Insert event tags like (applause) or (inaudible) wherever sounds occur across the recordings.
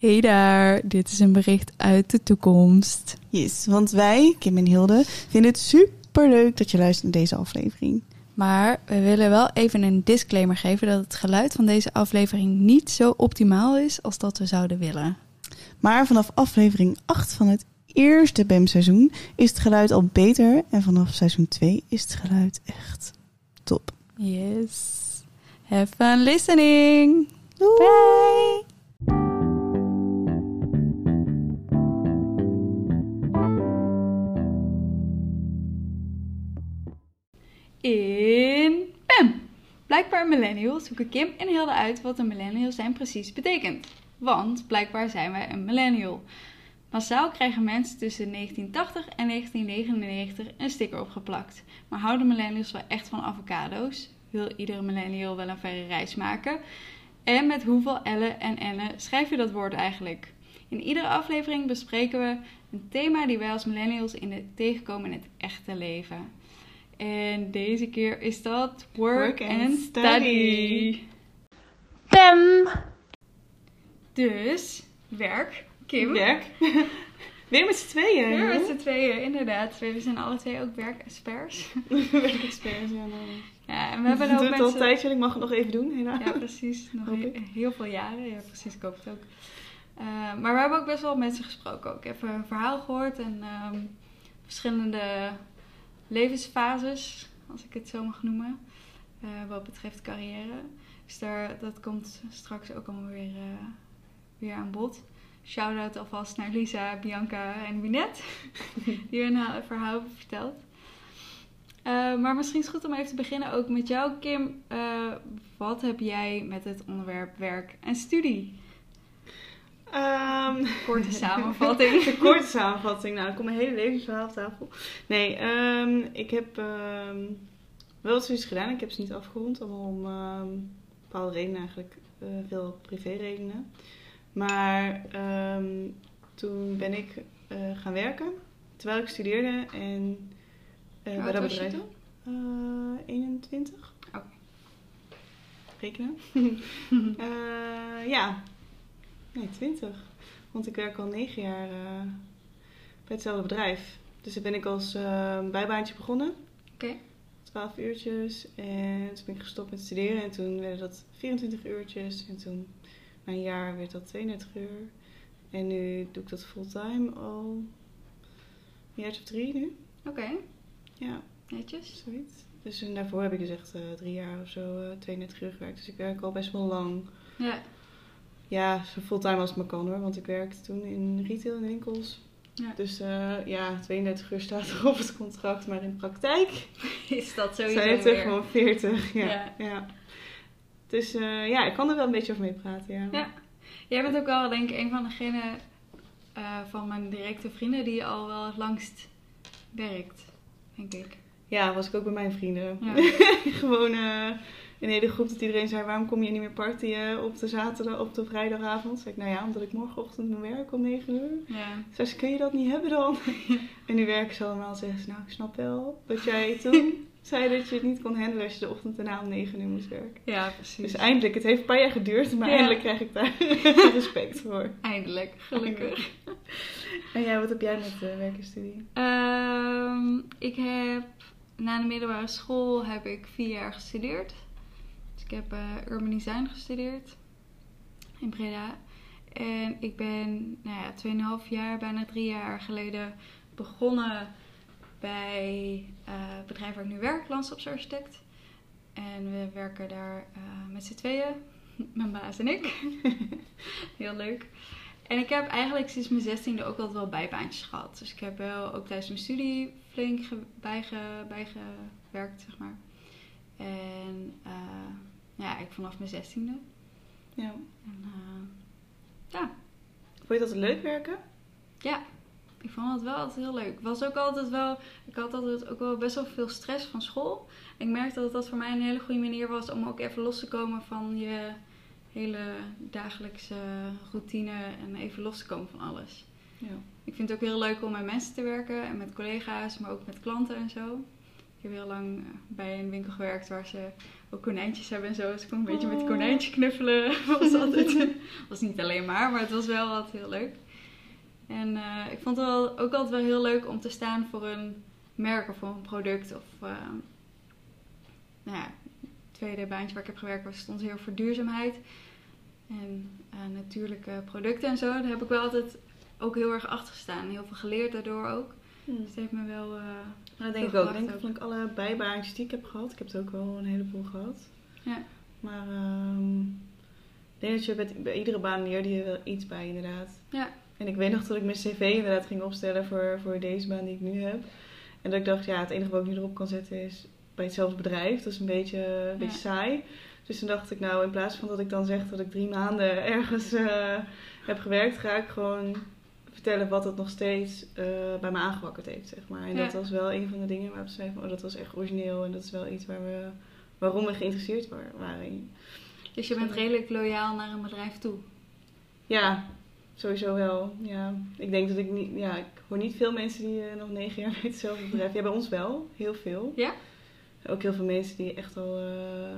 Hey daar, dit is een bericht uit de toekomst. Yes, want wij, Kim en Hilde, vinden het super leuk dat je luistert naar deze aflevering. Maar we willen wel even een disclaimer geven dat het geluid van deze aflevering niet zo optimaal is als dat we zouden willen. Maar vanaf aflevering 8 van het eerste BEM-seizoen is het geluid al beter. En vanaf seizoen 2 is het geluid echt top. Yes. Have fun listening. Doei! Bye. In PEM. Blijkbaar millennials zoeken Kim en Hilde uit wat een millennial zijn precies betekent. Want blijkbaar zijn wij een millennial. Massaal krijgen mensen tussen 1980 en 1999 een sticker opgeplakt. Maar houden millennials wel echt van avocado's? Wil iedere millennial wel een verre reis maken? En met hoeveel L'en en N'en schrijf je dat woord eigenlijk? In iedere aflevering bespreken we een thema die wij als millennials in het tegenkomen in het echte leven. En deze keer is dat work, Work and and study. PEM! Dus, werk, Kim. Werk. (laughs) Weer met z'n tweeën. Weer met z'n tweeën, inderdaad. We zijn alle twee ook werkexperts. (laughs) Werkexperts, ja. Nou. Ja, en we hebben Ik ook het al een mensen... tijdje en ik mag het nog even doen. helaas. Ja, precies. Nog heel veel jaren. Ja, precies. Ik hoop het ook. Eh, maar we hebben ook best wel mensen gesproken. Ook even een verhaal gehoord en ehm, verschillende levensfases, als ik het zo mag noemen, eh, wat betreft carrière. Dus daar, dat komt straks ook allemaal weer, eh, weer aan bod. Shout-out alvast naar Lisa, Bianca en Minette, (laughs) die hun ha- verhaal hebben verteld. Eh, maar misschien is het goed om even te beginnen ook met jou, Kim. Wat heb jij met het onderwerp werk en studie? Ehm, Korte (laughs) samenvatting. Korte samenvatting. Nou, er komt mijn hele levensverhaal op tafel. Nee, ehm, ik heb ehm, wel studies gedaan. Ik heb ze niet afgerond. Allemaal om bepaalde redenen eigenlijk. eh, veel privé-redenen. Maar toen ben ik eh, gaan werken. Terwijl ik studeerde. En Hoe bij dat bedrijf. Eh, 21. Oké. Rekenen. (laughs) Ja. Nee, 20. Want ik werk al negen jaar eh, bij hetzelfde bedrijf. Dus daar ben ik als eh, bijbaantje begonnen. Oké. 12 uurtjes. En toen ben ik gestopt met studeren. En toen werden dat 24 uurtjes. En toen na een jaar werd dat 32 uur. En nu doe ik dat fulltime al een jaar of drie nu. Oké, Ja, netjes. zoiets. Dus en daarvoor heb ik dus echt eh, drie jaar of zo eh 32 uur gewerkt. Dus ik werk al best wel lang. Ja, Ja, zo fulltime als het maar kan hoor. Want ik werkte toen in retail in winkels. Ja. Dus eh, ja, 32 uur staat er op het contract. Maar in praktijk (laughs) is dat sowieso zijn het er gewoon 40. Ja, Ja. ja. Dus eh, ja, ik kan er wel een beetje over mee praten. Ja. Ja. Jij bent ook wel denk ik een van degenen eh, van mijn directe vrienden die al wel het langst werkt, denk ik. Ja, was ik ook bij mijn vrienden. Ja. (laughs) gewoon in een hele groep dat iedereen zei: waarom kom je niet meer partyen op de zaterdag, op de vrijdagavond? Zei ik, nou ja, omdat ik morgenochtend moet werken om 9 uur. Ja. Zei ze, kun je dat niet hebben dan? (laughs) en nu werken ze allemaal. Zeggen ze, nou, ik snap wel dat jij toen (laughs) zei dat je het niet kon handelen als je de ochtend daarna om 9 uur moest werken. ja, precies. Dus eindelijk, het heeft een paar jaar geduurd, maar Ja. eindelijk krijg ik daar (laughs) respect voor. Eindelijk, gelukkig. En jij, wat heb jij met uh, werk en studie? Ehm, ik heb na de middelbare school heb ik vier jaar gestudeerd. Ik heb eh, urban design gestudeerd in Breda. En ik ben nou ja, 2,5 jaar, bijna drie jaar geleden begonnen bij eh, het bedrijf waar ik nu werk, landschapsarchitect. En we werken daar eh, met z'n tweeën, (laughs) mijn baas en ik. (laughs) Heel leuk. En ik heb eigenlijk sinds mijn zestiende ook altijd wel bijbaantjes gehad. Dus ik heb wel ook tijdens mijn studie flink ge- bijge, bijgewerkt, zeg maar. En ja, ik vanaf mijn zestiende. Ja. En, eh, ja, Vond je dat leuk werken? ja, ik vond het wel altijd heel leuk. Het was ook altijd wel, ik had altijd ook wel best wel veel stress van school. Ik merkte dat dat voor mij een hele goede manier was om ook even los te komen van je hele dagelijkse routine en even los te komen van alles. Ja. Ik vind het ook heel leuk om met mensen te werken en met collega's, maar ook met klanten en zo. Ik heb heel lang eh, bij een winkel gewerkt waar ze ook konijntjes hebben en zo. Dus ik kon een beetje met konijntjes knuffelen. (laughs) was altijd, (laughs) was niet alleen maar, maar het was wel altijd heel leuk. En eh, ik vond het wel, ook altijd wel heel leuk om te staan voor een merk of voor een product. Of, uh, nou ja, het tweede baantje waar ik heb gewerkt was, stond heel voor duurzaamheid. En natuurlijke producten en zo. Daar heb ik wel altijd ook heel erg achter gestaan. Heel veel geleerd daardoor ook. Hmm. Dus het heeft me wel. Dat denk ik ook. Ik denk dat ik alle bijbaantjes die ik heb gehad, ik heb het ook wel een heleboel gehad. Ja. Maar um, ik denk dat je bij iedere baan leerde je wel iets bij, inderdaad. Ja. En ik weet nog dat ik mijn cv inderdaad ging opstellen voor, voor deze baan die ik nu heb. En dat ik dacht, ja, het enige wat ik nu erop kan zetten is bij hetzelfde bedrijf. Dat is een beetje, een beetje saai. Dus toen dacht ik, nou, in plaats van dat ik dan zeg dat ik drie maanden (laughs) ergens uh, heb gewerkt, ga ik gewoon vertellen wat het nog steeds uh, bij me aangewakkerd heeft, zeg maar. En dat was wel een van de dingen waar we zeiden van, oh, dat was echt origineel en dat is wel iets waar we, waarom we geïnteresseerd waren. Dus je bent redelijk loyaal naar een bedrijf toe? Ja, sowieso wel. Ja, ik denk dat ik niet, ja, ik hoor niet veel mensen die uh, nog negen jaar (laughs) bij hetzelfde bedrijf. Ja, bij ons wel, heel veel. Ja? Ook heel veel mensen die echt al. Uh,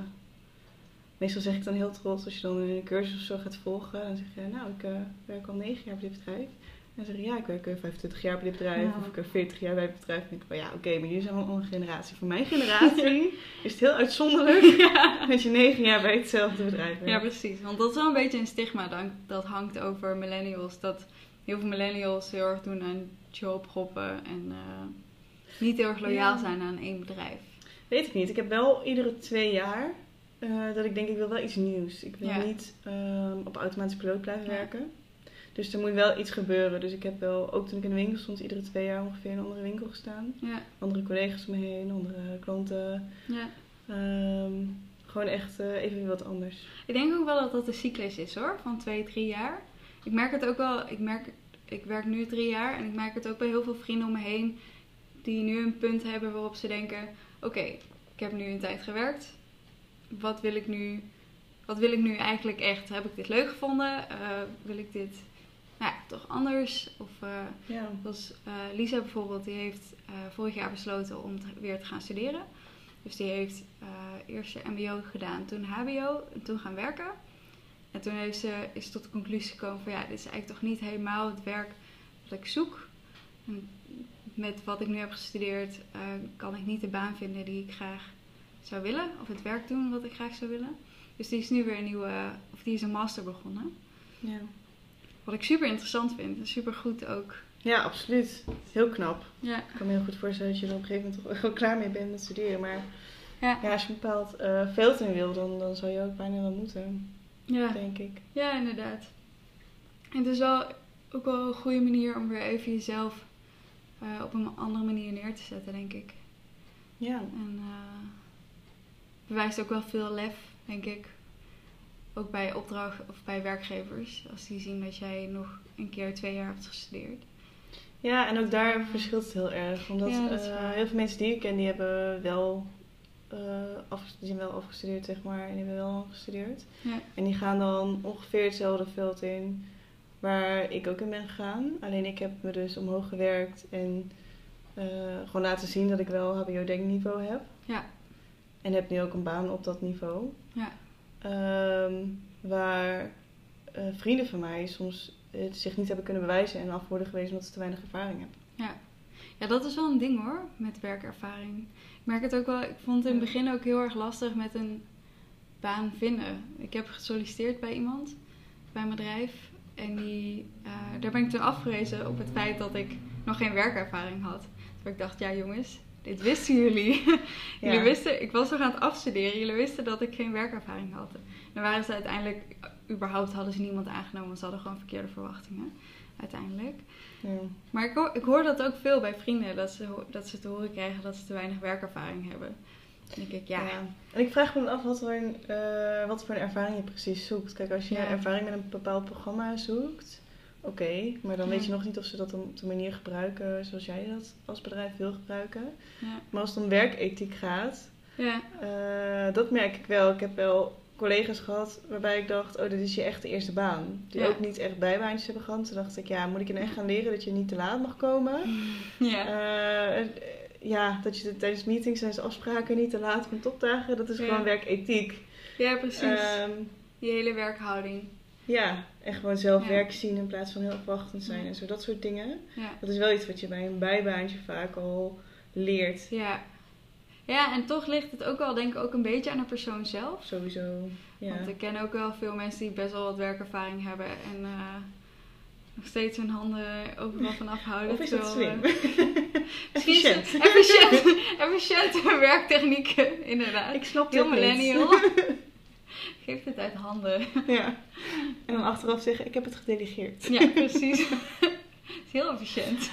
meestal zeg ik dan heel trots als je dan een cursus of zo gaat volgen. Dan zeg je, nou, ik uh, werk al negen jaar bij dit bedrijf. En dan zeg je, ja, ik werk 25 jaar bij dit bedrijf. Of ik werk 40 jaar bij het bedrijf. En denk ik van, ja, oké, maar jullie zijn wel een generatie. Voor mijn generatie (laughs) is het heel uitzonderlijk ja. dat je negen jaar bij hetzelfde bedrijf bent. Ja, precies. Want dat is wel een beetje een stigma dat hangt over millennials. Dat heel veel millennials heel erg doen aan jobhoppen en uh, niet heel erg loyaal zijn aan één bedrijf. Weet ik niet. Ik heb wel iedere twee jaar uh, dat ik denk, ik wil wel iets nieuws. Ik wil niet um, op automatische piloot blijven werken. Dus er moet wel iets gebeuren. Dus ik heb wel, ook toen ik in de winkel stond, iedere twee jaar ongeveer in een andere winkel gestaan. Ja. Andere collega's om me heen, andere klanten. Ja. Um, gewoon echt uh, even wat anders. Ik denk ook wel dat dat de cyclus is hoor, van twee, drie jaar. Ik merk het ook wel, ik, merk, ik werk nu drie jaar en ik merk het ook bij heel veel vrienden om me heen die nu een punt hebben waarop ze denken: oké, ik heb nu een tijd gewerkt. Wat wil ik nu? Wat wil ik nu eigenlijk echt? Heb ik dit leuk gevonden? Uh, wil ik dit nou, toch anders? Of uh, ja. was uh, Lisa bijvoorbeeld, die heeft vorig jaar besloten om te, weer te gaan studeren. Dus die heeft eerst MBO gedaan, toen HBO en toen gaan werken. En toen heeft ze, is tot de conclusie gekomen van ja, dit is eigenlijk toch niet helemaal het werk wat ik zoek. En met wat ik nu heb gestudeerd kan ik niet de baan vinden die ik graag zou willen. Of het werk doen wat ik graag zou willen. Dus die is nu weer een nieuwe, of die is een master begonnen. Ja. Wat ik super interessant vind en super goed ook. Ja, absoluut. Heel knap. Ja. Ik kan me heel goed voorstellen dat je er op een gegeven moment toch (laughs) wel klaar mee bent met studeren. Maar ja, ja als je een bepaald uh, veld in wil, dan, dan zou je ook bijna wel moeten. Ja. Denk ik. Ja, inderdaad. En het is wel ook wel een goede manier om weer even jezelf uh, op een andere manier neer te zetten, denk ik. Ja. En uh, bewijst ook wel veel lef, denk ik. Ook bij opdracht of bij werkgevers, als die zien dat jij nog een keer twee jaar hebt gestudeerd. Ja, en ook daar verschilt het heel erg. Omdat Ja, uh, waar. heel veel mensen die ik ken, die hebben wel, uh, af, die zijn wel afgestudeerd, zeg maar. En die hebben wel gestudeerd. Ja. En die gaan dan ongeveer hetzelfde veld in waar ik ook in ben gegaan. Alleen ik heb me dus omhoog gewerkt en uh, gewoon laten zien dat ik wel HBO-denkniveau heb. Ja. En heb nu ook een baan op dat niveau. Ja. Um, waar uh, vrienden van mij soms het zich niet hebben kunnen bewijzen en af worden gewezen omdat ze te weinig ervaring hebben. Ja. ja, dat is wel een ding hoor, met werkervaring. Ik merk het ook wel, ik vond het in het begin ook heel erg lastig met een baan vinden. Ik heb gesolliciteerd bij iemand, bij een bedrijf. En die, uh, daar ben ik toen afgewezen op het feit dat ik nog geen werkervaring had. Toen ik dacht, ja jongens, dit wisten jullie. (laughs) jullie Ja. wisten, ik was nog aan het afstuderen. Jullie wisten dat ik geen werkervaring had. Dan waren ze uiteindelijk, überhaupt hadden ze niemand aangenomen. Want ze hadden gewoon verkeerde verwachtingen. Uiteindelijk. Ja. Maar ik hoor, ik hoor dat ook veel bij vrienden. Dat ze, dat ze te horen krijgen dat ze te weinig werkervaring hebben. Dan denk ik, ja, En ik vraag me af wat voor, een, eh, wat voor een ervaring je precies zoekt. Kijk, als je Ja. ervaring met een bepaald programma zoekt, oké. maar dan Ja. weet je nog niet of ze dat op de manier gebruiken zoals jij dat als bedrijf wil gebruiken. ja, Maar als het om werkethiek gaat, ja, eh, dat merk ik wel. Ik heb wel collega's gehad waarbij ik dacht, oh, dit is je echt de eerste baan. Die ook niet echt bijbaantjes hebben gehad. Toen dacht ik, ja, moet ik in echt gaan leren dat je niet te laat mag komen? (laughs) ja. Eh, ja, dat je tijdens meetings tijdens afspraken niet te laat komt opdagen. Dat is gewoon werkethiek. Ja, precies. Ehm, Die hele werkhouding. Ja, en gewoon zelf Ja. werk zien in plaats van heel afwachtend zijn Ja. en zo. Dat soort dingen. Ja. Dat is wel iets wat je bij een bijbaantje vaak al leert. Ja. Ja, en toch ligt het ook wel, denk ik, ook een beetje aan de persoon zelf. Sowieso. Ja. Want ik ken ook wel veel mensen die best wel wat werkervaring hebben en eh, nog steeds hun handen overal van afhouden. Of is dat terwijl, slim? eh, (laughs) Efficiënt. efficiënt, (laughs) efficiënte werktechnieken, inderdaad. Ik snap Heel het niet. (laughs) millennial. Geef het uit handen. Ja. En dan achteraf zeggen, ik heb het gedelegeerd. Ja, precies. (laughs) Het is heel efficiënt.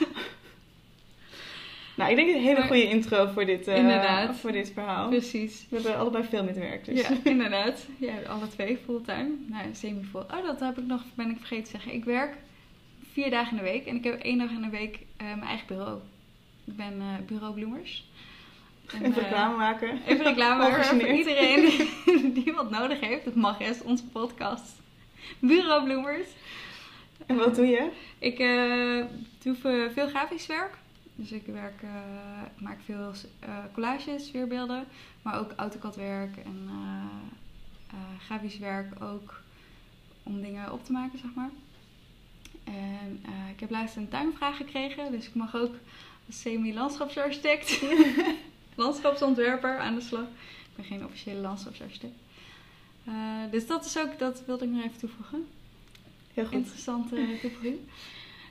Nou, ik denk een hele Maar- goede intro voor dit, eh, voor dit verhaal. Precies. We hebben allebei veel met werk, dus. Ja, (laughs) inderdaad. Ja, alle twee fulltime. Nou, semi-full. Oh, dat heb ik nog, ben ik vergeten te zeggen. Ik werk vier dagen in de week en ik heb één dag in de week eh, mijn eigen bureau. Ik ben bureau Bloemers. En, Even eh, reclame maken. Even reclame maken voor iedereen die, (laughs) die wat nodig heeft. Dat mag eens, onze podcast. Bureau Bloemers. En wat doe je? Ik eh, doe ve- veel grafisch werk. Dus ik werk, eh, ik maak veel collages, weerbeelden, maar ook AutoCAD-werk en grafisch werk ook om dingen op te maken, zeg maar. En ik heb laatst een tuinvraag gekregen, dus ik mag ook als semi-landschapsarchitect, (laughs) landschapsontwerper aan de slag. Ik ben geen officiële landschapsarchitect. Eh, dus dat is ook, dat wilde ik nog even toevoegen. Heel goed. Interessante toevoeging.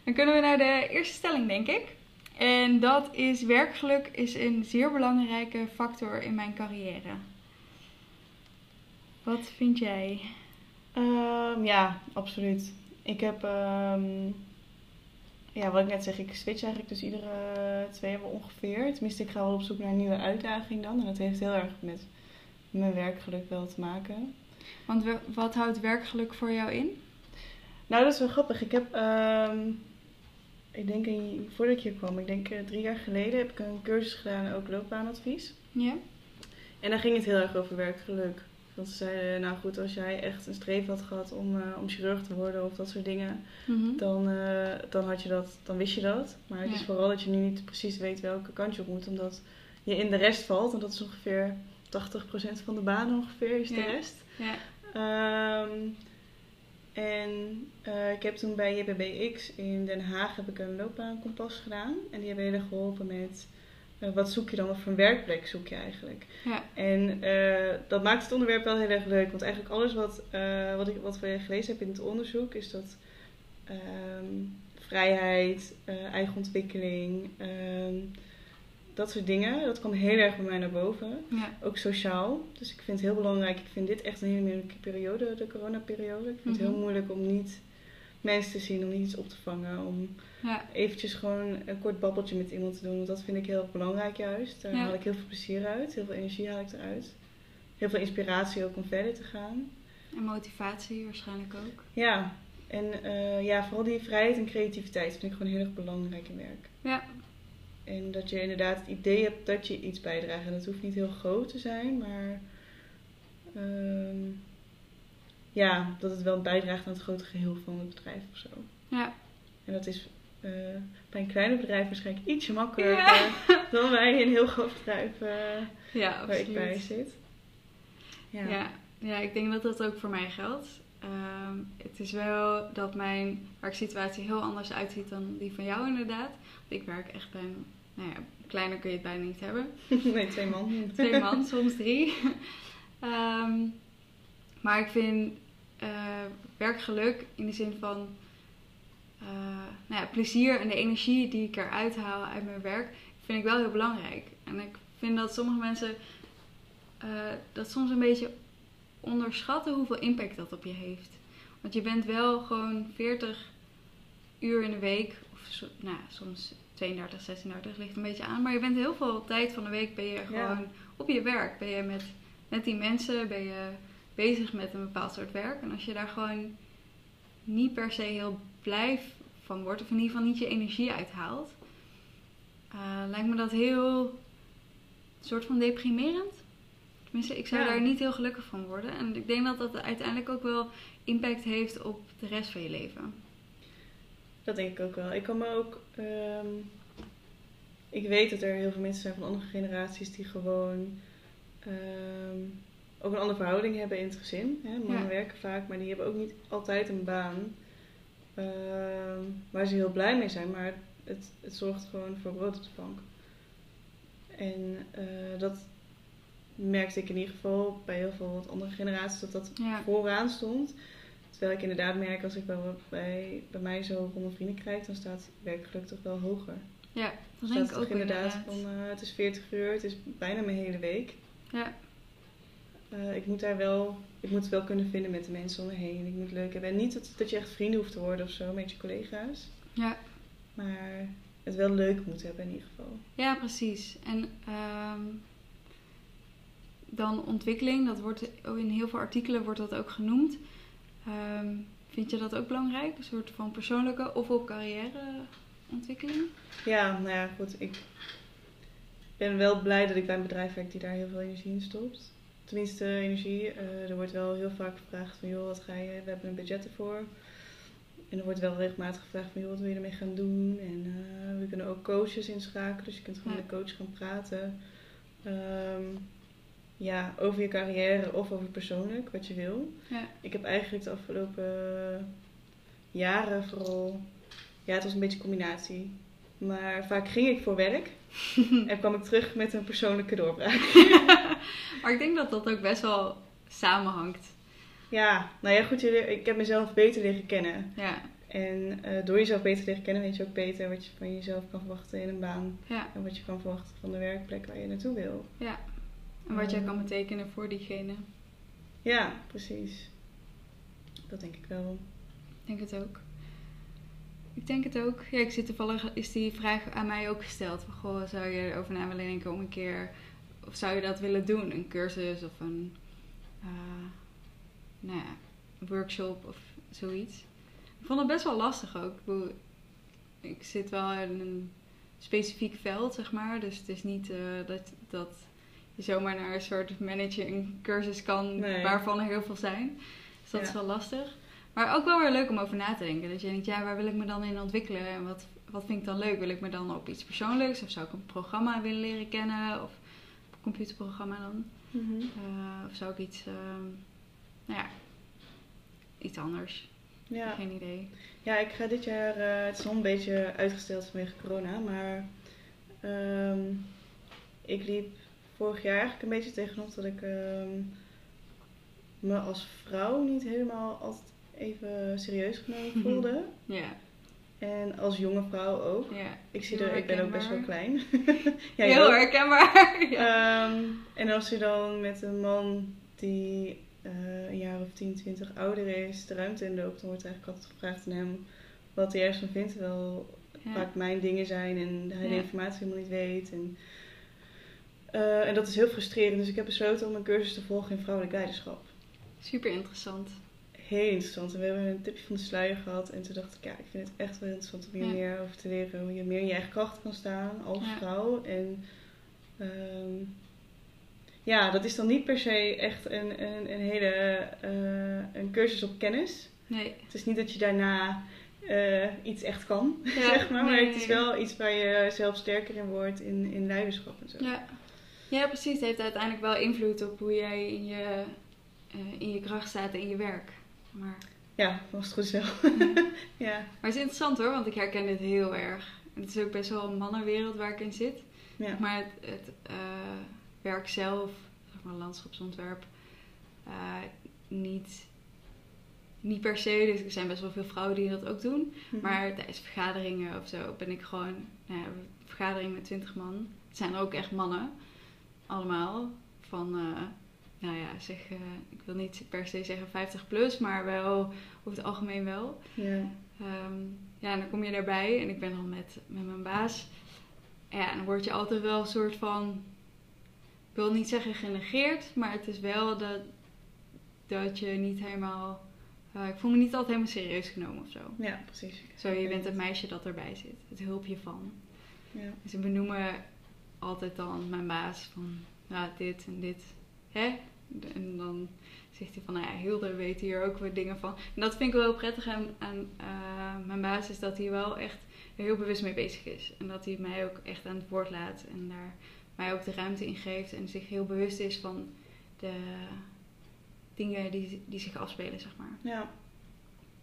Dan kunnen we naar de eerste stelling, denk ik. En dat is werkgeluk is een zeer belangrijke factor in mijn carrière. Wat vind jij? Ehm, ja, absoluut. Ik heb, ehm, ja, wat ik net zeg, ik switch eigenlijk dus iedere twee jaar ongeveer. Tenminste, ik ga wel op zoek naar een nieuwe uitdaging dan. En dat heeft heel erg met mijn werkgeluk wel te maken. Want wat houdt werkgeluk voor jou in? Nou, dat is wel grappig. Ik heb, ehm, ik denk een, voordat ik hier kwam, ik denk eh, drie jaar geleden, heb ik een cursus gedaan, ook loopbaanadvies. Ja? En daar ging het heel erg over werkgeluk. Want ze zeiden, nou goed, als jij echt een streef had gehad om, eh, om chirurg te worden of dat soort dingen, Mhm. dan, eh, dan, had je dat, dan wist je dat. Maar het Ja. is vooral dat je nu niet precies weet welke kant je op moet, omdat je in de rest valt. En dat is ongeveer 80% van de baan ongeveer, is de Ja. rest. Ja. Ehm, en eh, ik heb toen bij JBBX in Den Haag heb ik een loopbaankompas gedaan. En die hebben heel erg geholpen met wat zoek je dan, of een werkplek zoek je eigenlijk. Ja. En eh, dat maakt het onderwerp wel heel erg leuk. Want eigenlijk alles wat, eh, wat, ik, wat we gelezen hebben in het onderzoek is dat ehm, vrijheid, eh, eigen ontwikkeling, ehm, dat soort dingen, dat kwam heel erg bij mij naar boven. Ja. Ook sociaal. Dus ik vind het heel belangrijk. Ik vind dit echt een hele moeilijke periode, de coronaperiode. Ik vind het heel Mhm. moeilijk om niet mensen te zien, om niet iets op te vangen. Om Ja. eventjes gewoon een kort babbeltje met iemand te doen. Want dat vind ik heel belangrijk juist. Daar Ja. haal ik heel veel plezier uit. Heel veel energie haal ik eruit. Heel veel inspiratie ook om verder te gaan. En motivatie waarschijnlijk ook. Ja, en eh, ja, vooral die vrijheid en creativiteit vind ik gewoon heel erg belangrijk in werk. Ja. En dat je inderdaad het idee hebt dat je iets bijdraagt. En dat hoeft niet heel groot te zijn, maar ehm, ja, dat het wel bijdraagt aan het grote geheel van het bedrijf of zo. Ja. En dat is eh, bij een kleiner bedrijf waarschijnlijk ietsje makkelijker (laughs) dan bij een heel groot bedrijf eh, Ja, waar ik bij zit. Ja. Ja. Ja. ik denk dat dat ook voor mij geldt. Ehm, het is wel dat mijn werksituatie heel anders uitziet dan die van jou inderdaad. Want ik werk echt bij een, nou ja, kleiner kun je het bijna niet hebben. (laughs) nee, twee man. (laughs) Twee man, soms drie. Ehm, maar ik vind eh, werkgeluk in de zin van eh, nou ja, plezier en de energie die ik eruit haal uit mijn werk, vind ik wel heel belangrijk. En ik vind dat sommige mensen eh, dat soms een beetje onderschatten hoeveel impact dat op je heeft. Want je bent wel gewoon 40 uur in de week, of nou, ja, soms 32, 36, ligt een beetje aan. Maar je bent heel veel tijd van de week ben je Ja. gewoon op je werk. Ben je met, met die mensen, ben je bezig met een bepaald soort werk. En als je daar gewoon niet per se heel blij van wordt, of in ieder geval niet je energie uithaalt, eh, lijkt me dat heel soort van deprimerend. Tenminste, ik zou Ja. daar niet heel gelukkig van worden. En ik denk dat dat uiteindelijk ook wel impact heeft op de rest van je leven. Dat denk ik ook wel. Ik kan me ook. ehm, ik weet dat er heel veel mensen zijn van andere generaties die gewoon ehm, ook een andere verhouding hebben in het gezin. Hè? Mannen Ja. werken vaak, maar die hebben ook niet altijd een baan ehm, waar ze heel blij mee zijn. Maar het, het zorgt gewoon voor brood op de plank. En eh, dat merkte ik in ieder geval bij heel veel wat andere generaties dat dat Ja. vooraan stond. Terwijl ik inderdaad merk als ik bij, bij, bij mij zo rond mijn vrienden kijk, dan staat werkgeluk toch wel hoger. Ja, dat Dan denk ik ook inderdaad inderdaad. van eh, het is 40 uur, het is bijna mijn hele week. Ja, Eh, ik moet daar wel, ik moet het wel kunnen vinden met de mensen om me heen. Ik moet het leuk hebben. En niet dat, dat je echt vrienden hoeft te worden of zo met je collega's. ja. Maar het wel leuk moet hebben in ieder geval. ja precies. En ehm, dan ontwikkeling, dat wordt ook in heel veel artikelen wordt dat ook genoemd. Ehm, vind je dat ook belangrijk? Een soort van persoonlijke of ook carrièreontwikkeling? Ja, nou ja, goed. Ik ben wel blij dat ik bij een bedrijf werk die daar heel veel energie in stopt. Tenminste, energie. Eh, er wordt wel heel vaak gevraagd van, joh, wat ga je... We hebben een budget ervoor. En er wordt wel regelmatig gevraagd van, joh, wat wil je ermee gaan doen? En eh, we kunnen ook coaches inschakelen, dus je kunt gewoon Ja. met de coach gaan praten. Ehm, ja, over je carrière of over persoonlijk, wat je wil. Ja. Ik heb eigenlijk de afgelopen jaren vooral... Ja, het was een beetje een combinatie. Maar vaak ging ik voor werk (laughs) en kwam ik terug met een persoonlijke doorbraak. (laughs) (laughs) maar ik denk dat dat ook best wel samenhangt. Ja, nou ja, goed. leer- Ik heb mezelf beter leren kennen. Ja, En eh, door jezelf beter leren kennen, weet je ook beter wat je van jezelf kan verwachten in een baan. ja, En wat je kan verwachten van de werkplek waar je naartoe wil. ja. En wat jij kan betekenen voor diegene. Ja, precies. Dat denk ik wel. Ik denk het ook. Ik denk het ook. Ja, ik zit toevallig, is die vraag aan mij ook gesteld. Van, goh, zou je erover na willen denken om een keer, of zou je dat willen doen? Een cursus of een, eh, nou ja, workshop of zoiets. Ik vond het best wel lastig ook. Ik, zit wel in een specifiek veld, zeg maar. Dus het is niet eh, dat, dat je zomaar naar een soort managing cursus kan, Nee. waarvan er heel veel zijn. Dus dat Ja. is wel lastig. Maar ook wel weer leuk om over na te denken. Dat je denkt, ja, waar wil ik me dan in ontwikkelen? En wat, wat vind ik dan leuk? Wil ik me dan op iets persoonlijks? Of zou ik een programma willen leren kennen? Of computerprogramma dan? Eh, of zou ik iets, ehm, nou ja, iets anders? Ja. Geen idee. Ja, ik ga dit jaar, eh, het is al een beetje uitgesteld vanwege corona, maar ehm, ik liep vorig jaar eigenlijk een beetje tegenop dat ik ehm, me als vrouw niet helemaal altijd even serieus genomen voelde. Ja, En als jonge vrouw ook. ja. Ik, zie er, ik ben ook best wel klein. (laughs) ja, Heel ook. herkenbaar. (laughs) ja. Ehm, en als je dan met een man die eh, een jaar of 10, 20 ouder is, de ruimte inloopt, dan wordt eigenlijk altijd gevraagd aan hem wat hij ergens van vindt. Ja. vaak mijn dingen zijn en hij de informatie helemaal niet weet. En, eh, en dat is heel frustrerend. Dus ik heb besloten om een cursus te volgen in vrouwelijk leiderschap. Super interessant. Heel interessant. En we hebben een tipje van de sluier gehad. En toen dacht ik, ja, ik vind het echt wel interessant om hier Ja. meer over te leren. Hoe je meer in je eigen kracht kan staan als Ja. vrouw. En ehm, ja, dat is dan niet per se echt een, een, een hele eh, een cursus op kennis. Nee. Het is niet dat je daarna eh, iets echt kan, (laughs) Ja, zeg maar. Maar nee, het is wel iets waar je zelf sterker in wordt in, in leiderschap en zo. Ja. ja, precies. Het heeft uiteindelijk wel invloed op hoe jij in je, eh, in je kracht staat in je werk. Maar, Ja, was het goed zo. (laughs) ja. maar het is interessant hoor, want ik herken dit heel erg. En het is ook best wel een mannenwereld waar ik in zit. ja. Maar het, het eh, werk zelf, zeg maar landschapsontwerp, eh, niet, niet per se. Dus er zijn best wel veel vrouwen die dat ook doen. Mhm. Maar tijdens vergaderingen of zo ben ik gewoon, nou ja, een vergadering met 20 man. Het zijn ook echt mannen, allemaal. Van, eh, nou ja, zeg, eh, ik wil niet per se zeggen 50 plus, maar wel over het algemeen wel. ja. Ehm, ja, en dan kom je daarbij en ik ben dan met, met mijn baas. Ja, en dan word je altijd wel een soort van, ik wil niet zeggen genegeerd, maar het is wel dat, dat je niet helemaal, eh, ik voel me niet altijd helemaal serieus genomen of zo. ja, precies. Zo, je bent het meisje dat erbij zit. Het hulpje van. Ja. Dus ze benoemen altijd dan mijn baas van, ja, dit en dit. Hè? En dan zegt hij van, nou ja, Hilde weet hier ook wat dingen van. En dat vind ik wel heel prettig aan, aan eh, mijn baas, is dat hij wel echt heel bewust mee bezig is. En dat hij mij ook echt aan het woord laat en daar mij ook de ruimte in geeft en zich heel bewust is van de dingen die, die zich afspelen, zeg maar. Ja.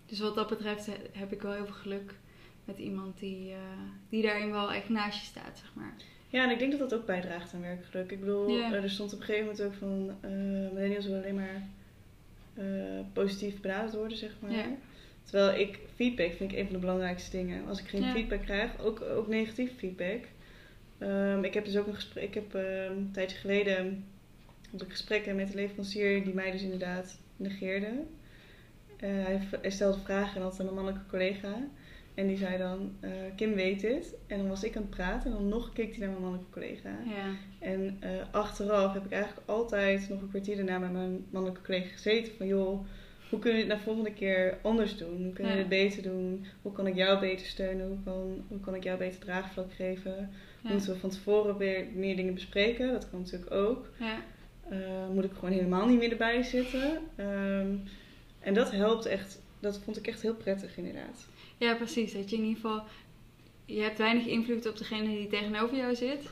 Dus wat dat betreft he- heb ik wel heel veel geluk met iemand die, eh, die daarin wel echt naast je staat, zeg maar. Ja, en ik denk dat dat ook bijdraagt aan werkgeluk. Ik bedoel, eh, er stond op een gegeven moment ook van eh millennials willen alleen maar eh, positief benaderd worden, zeg maar. Terwijl ik feedback vind ik een van de belangrijkste dingen. Als ik geen feedback krijg, ook, ook negatief feedback. Ehm, ik heb dus ook een gesprek, ik heb ehm, een tijdje geleden had ik gesprekken met een leverancier die mij dus inderdaad negeerde. Hij, hij stelde vragen en had een mannelijke collega. En die zei dan, eh, Kim weet dit. En dan was ik aan het praten en dan nog keek hij naar mijn mannelijke collega. Ja, En eh, achteraf heb ik eigenlijk altijd nog een kwartier daarna met mijn mannelijke collega gezeten. Van joh, hoe kunnen we dit nou volgende keer anders doen? Hoe kunnen we Ja. dit beter doen? Hoe kan ik jou beter steunen? Hoe kan, hoe kan ik jou beter draagvlak geven? ja, Moeten we van tevoren weer meer dingen bespreken? Dat kan natuurlijk ook. ja, Eh, moet ik gewoon helemaal niet meer erbij zitten? Ehm, en dat helpt echt. Dat vond ik echt heel prettig inderdaad. Ja, precies. Dat je in ieder geval, je hebt weinig invloed op degene die tegenover jou zit.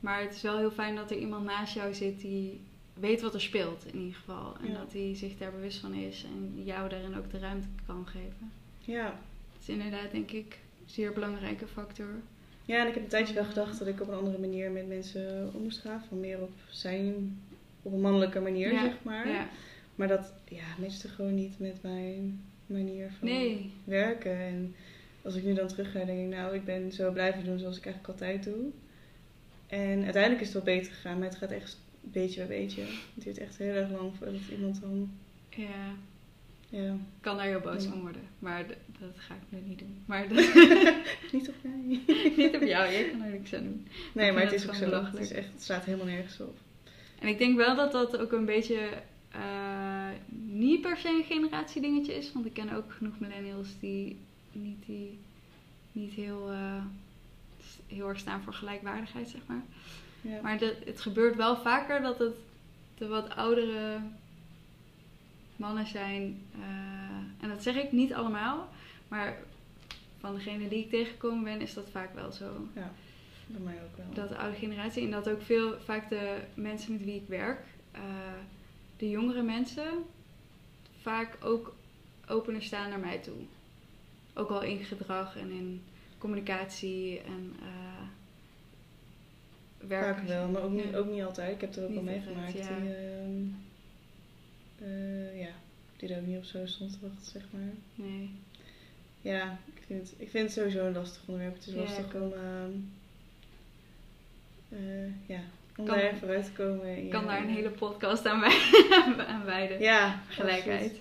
Maar het is wel heel fijn dat er iemand naast jou zit die weet wat er speelt in ieder geval. En Ja. dat die zich daar bewust van is en jou daarin ook de ruimte kan geven. Ja. Dat is inderdaad denk ik een zeer belangrijke factor. Ja, en ik heb een tijdje wel gedacht dat ik op een andere manier met mensen om moest gaan. Van meer op zijn, op een mannelijke manier, Ja, zeg maar. Ja. Maar dat ja, matchte gewoon niet met mijn manier van Nee, werken. En als ik nu dan terug ga, denk ik, nou, ik ben zo blijven doen zoals ik eigenlijk altijd doe. En uiteindelijk is het wel beter gegaan, maar het gaat echt beetje bij beetje. Het duurt echt heel erg lang voordat iemand dan, ja, ja, ik kan daar heel boos Ja. van worden. Maar dat ga ik nu niet doen. Maar (laughs) niet op mij. (laughs) niet op jou, jij kan er niks aan doen. Nee, maar het is het ook zo. Het, belachelijk. is echt, het slaat helemaal nergens op. En ik denk wel dat dat ook een beetje eh, niet per se een generatiedingetje is. Want ik ken ook genoeg millennials die niet, die, niet heel, eh, heel erg staan voor gelijkwaardigheid, zeg maar. Ja. Maar de, het gebeurt wel vaker dat het de wat oudere mannen zijn. eh, en dat zeg ik niet allemaal. Maar van degene die ik tegengekomen ben, is dat vaak wel zo. Bij mij ook wel. Dat de oude generatie. En dat ook veel, vaak de mensen met wie ik werk, de jongere mensen, vaak ook opener staan naar mij toe. Ook al in gedrag en in communicatie en eh werk. Vaak wel, maar ook niet, ook niet altijd. Ik heb er ook wel Niet altijd, meegemaakt ja. die, ehm, eh, ja, die er ook niet op zo stond te wachten, zeg maar. Nee. Ja, ik vind, ik vind het sowieso een lastig onderwerp. Het is Ja, lastig om, ehm, eh, ja, om Kan- daar Ik kan daar een hele podcast aan, wij- (laughs) aan wijden. Ja, Gelijkheid.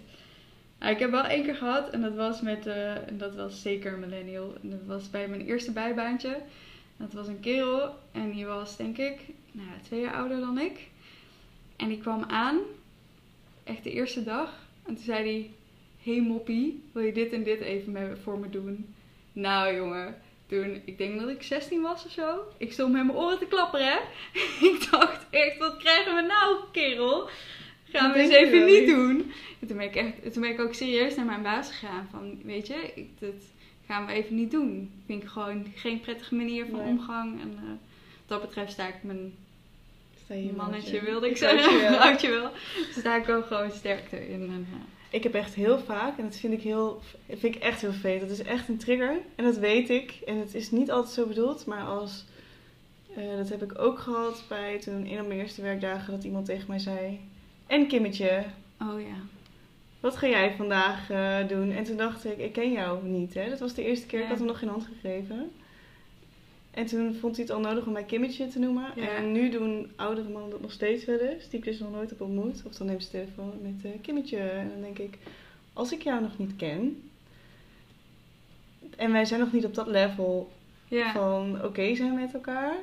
Nou, ik heb wel één keer gehad en dat was met, en dat was zeker een millennial. En dat was bij mijn eerste bijbaantje. Dat was een kerel en die was denk ik nou, twee jaar ouder dan ik. En die kwam aan, echt de eerste dag. En toen zei hij, hey moppie, wil je dit en dit even voor me doen? Nou jongen, toen, ik denk dat ik 16 was of zo. Ik stond met mijn oren te klapperen hè. (laughs) ik dacht echt, wat krijgen we nou kerel? Gaan we Dat eens even niet doen. En toen ben, ik echt, toen ben ik ook serieus naar mijn baas gegaan. Van, weet je, ik, dit gaan we even niet doen. Vind ik gewoon geen prettige manier van Nee. omgang. En eh, wat dat betreft sta ik mijn Sta je mannetje, wilde ik Vrouwtje zeggen. wel. Vrouwtje wel. Sta ik ook gewoon sterker in. En, eh, Ik heb echt heel vaak, en dat vind ik, heel, vind ik echt heel vervelend. Dat is echt een trigger. En dat weet ik. En het is niet altijd zo bedoeld. Maar als, eh, dat heb ik ook gehad bij toen een op mijn eerste werkdagen dat iemand tegen mij zei. En Kimmetje, oh ja. wat ga jij vandaag eh, doen? En toen dacht ik, ik ken jou niet. Hè? Dat was de eerste keer, ik Ja. had hem nog geen hand gegeven. En toen vond hij het al nodig om mij Kimmetje te noemen. Ja. En nu doen oudere mannen dat nog steeds wel eens. Die ik dus nog nooit heb ontmoet. Of dan neemt ze telefoon met eh, Kimmetje. En dan denk ik, als ik jou nog niet ken... En wij zijn nog niet op dat level Ja. van oké zijn met elkaar.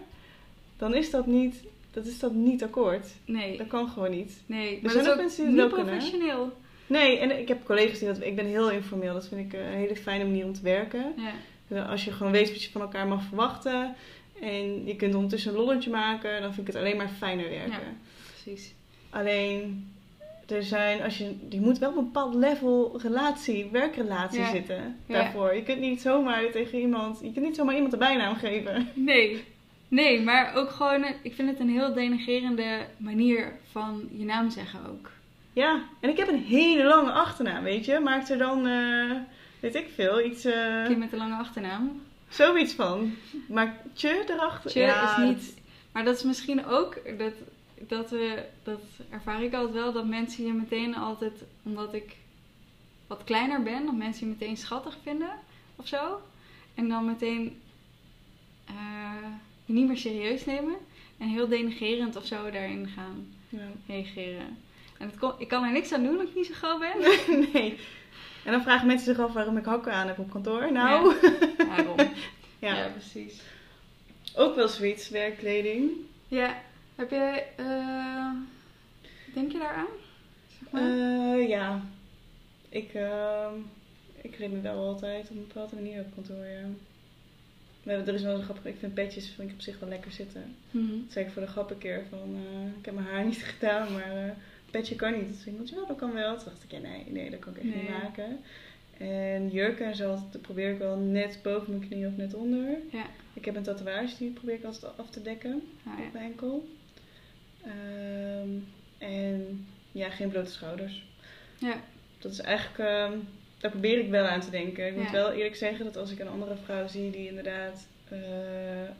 Dan is dat niet, dat is dat niet akkoord. Nee. Dat kan gewoon niet. Nee. Er Maar zijn dat ook is mensen die niet kunnen, professioneel. Nee, en ik heb collega's die dat... Ik ben heel informeel. Dat vind ik een hele fijne manier om te werken. Ja. Als je gewoon weet wat je van elkaar mag verwachten. En je kunt ondertussen een lolletje maken. Dan vind ik het alleen maar fijner werken. Ja. Precies. Alleen... er zijn, als je, je moet wel op een bepaald level relatie, werkrelatie Ja. zitten Ja. daarvoor. Je kunt niet zomaar tegen iemand, je kunt niet zomaar iemand een bijnaam geven. Nee. Nee, maar ook gewoon, een- ik vind het een heel denigerende manier van je naam zeggen ook. Ja, en ik heb een hele lange achternaam, weet je. Maakt er dan, eh, weet ik veel, iets, eh, Kind met een lange achternaam. zoiets van. Maak tje erachter. Tje ja, is niet... Maar dat is misschien ook, dat, dat, we, dat ervaar ik altijd wel, dat mensen je meteen altijd, omdat ik wat kleiner ben, dat mensen je meteen schattig vinden of zo. En dan meteen eh, je niet meer serieus nemen. En heel denigerend of zo daarin gaan Ja. reageren. En het kon, ik kan er niks aan doen dat ik niet zo groot ben. (laughs) nee. En dan vragen mensen zich af waarom ik hakken aan heb op kantoor. Nou, ja. (laughs) Ja, precies. Ook wel zoiets, werkkleding. Ja, heb je, eh, denk je daaraan? Zeg maar? Eh, ja. Ik, ehm ik kleed me wel altijd op een bepaalde manier op kantoor, ja. Maar er is wel een grappig, ik vind petjes vind ik op zich wel lekker zitten. Mhm. Dat zei ik voor de grap een keer van, eh, ik heb mijn haar (laughs) niet gedaan, maar petje kan niet. Iemand, ja dat kan wel. Toen dacht ik, ja nee, nee dat kan ik echt niet maken. En jurken en zo, dat probeer ik wel net boven mijn knie of net onder. Ja. Ik heb een tatoeage, die probeer ik altijd af te dekken Ah, ja. op mijn enkel. Ehm, en ja, geen blote schouders. Ja. Dat is eigenlijk, ehm, daar probeer ik wel aan te denken. Ik moet wel eerlijk zeggen dat als ik een andere vrouw zie die inderdaad eh,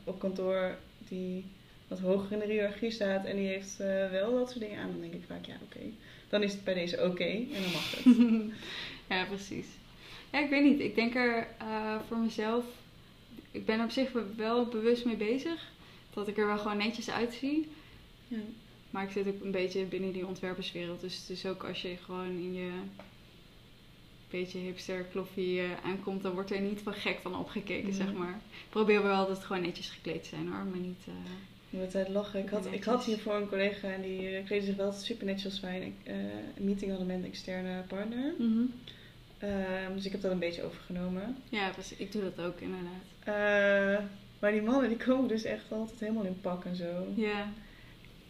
op kantoor die wat hoger in de hiërarchie staat en die heeft eh, wel dat soort dingen aan, dan denk ik vaak ja oké. Dan is het bij deze oké en dan mag het. (laughs) ja, precies. Ja, ik weet niet. Ik denk er eh, voor mezelf... Ik ben er op zich wel bewust mee bezig. Dat ik er wel gewoon netjes uitzie. Ja. Maar ik zit ook een beetje binnen die ontwerperswereld. Dus het is ook als je gewoon in je beetje hipster kloffie eh, aankomt, dan wordt er niet van gek van opgekeken, Nee. zeg maar. Ik probeer wel altijd gewoon netjes gekleed te zijn hoor, maar niet... moet altijd lachen. Ik had, ik had hiervoor een collega en die eh, kleedde zich wel super netjes als wij een, eh, een meeting hadden met een externe partner. mhm. Ehm, dus ik heb dat een beetje overgenomen. Ja, precies. Ik doe dat ook inderdaad. Eh, maar die mannen die komen dus echt altijd helemaal in pak en zo. Ja,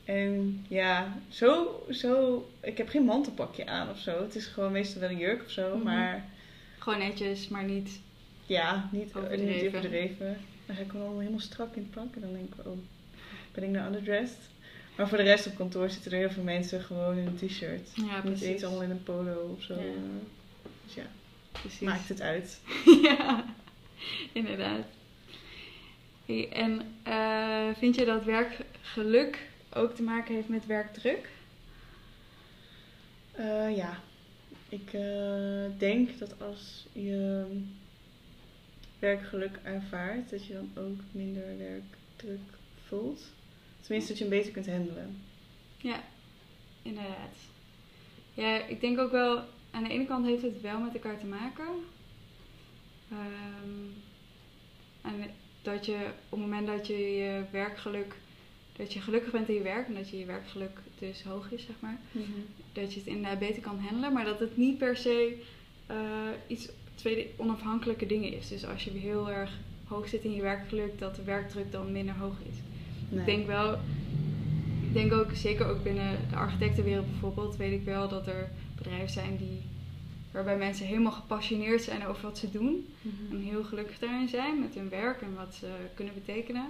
En ja, zo, zo. Ik heb geen mantelpakje aan of zo. Het is gewoon meestal wel een jurk of zo. Mhm. Maar gewoon netjes, maar niet... ja, niet overdreven. Overdreven. Niet overdreven. Dan ga ik gewoon helemaal strak in het pak. En dan denk ik, oh, ben ik nou underdressed? Maar voor de rest op kantoor zitten er heel veel mensen gewoon in een t-shirt. Ja, Niet precies. eens allemaal in een polo of zo. Ja. Dus ja, precies. maakt het uit. (laughs) ja, inderdaad. Hey, en eh, vind je dat werkgeluk ook te maken heeft met werkdruk? Eh, ja, ik eh, denk dat als je werkgeluk ervaart, dat je dan ook minder werkdruk voelt. Tenminste, dat je hem beter kunt handelen. Ja, inderdaad. Ja, ik denk ook wel, aan de ene kant heeft het wel met elkaar te maken. En dat je op het moment dat je je werkgeluk, dat je gelukkig bent in je werk en dat je je werkgeluk dus hoog is, zeg maar. dat je het inderdaad beter kan handelen, maar dat het niet per se eh, iets twee onafhankelijke dingen is. Dus als je heel erg hoog zit in je werkgeluk, dat de werkdruk dan minder hoog is. Nee. Ik denk wel, ik denk ook zeker ook binnen de architectenwereld bijvoorbeeld, weet ik wel dat er bedrijven zijn die waarbij mensen helemaal gepassioneerd zijn over wat ze doen Mhm. en heel gelukkig daarin zijn met hun werk en wat ze kunnen betekenen.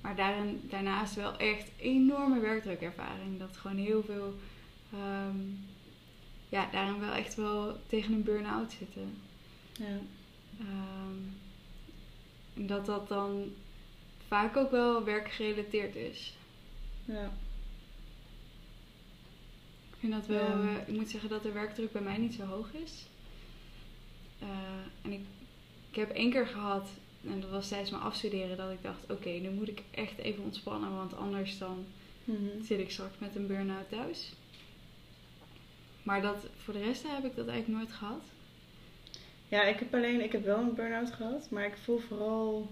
Maar daarin, daarnaast wel echt enorme werkdrukervaring. Dat gewoon heel veel, ehm, ja, daarin wel echt wel tegen een burn-out zitten. Ja. Ehm, en dat dat dan vaak ook wel werkgerelateerd is. Ja. Ik vind dat wel, Ja. eh, ik moet zeggen dat de werkdruk bij mij niet zo hoog is. Eh, en ik, ik heb één keer gehad, en dat was tijdens mijn afstuderen, dat ik dacht: oké, nu moet ik echt even ontspannen, want anders dan Mhm. zit ik straks met een burn-out thuis. Maar dat, voor de rest heb ik dat eigenlijk nooit gehad. Ja, ik heb alleen, ik heb wel een burn-out gehad, maar ik voel vooral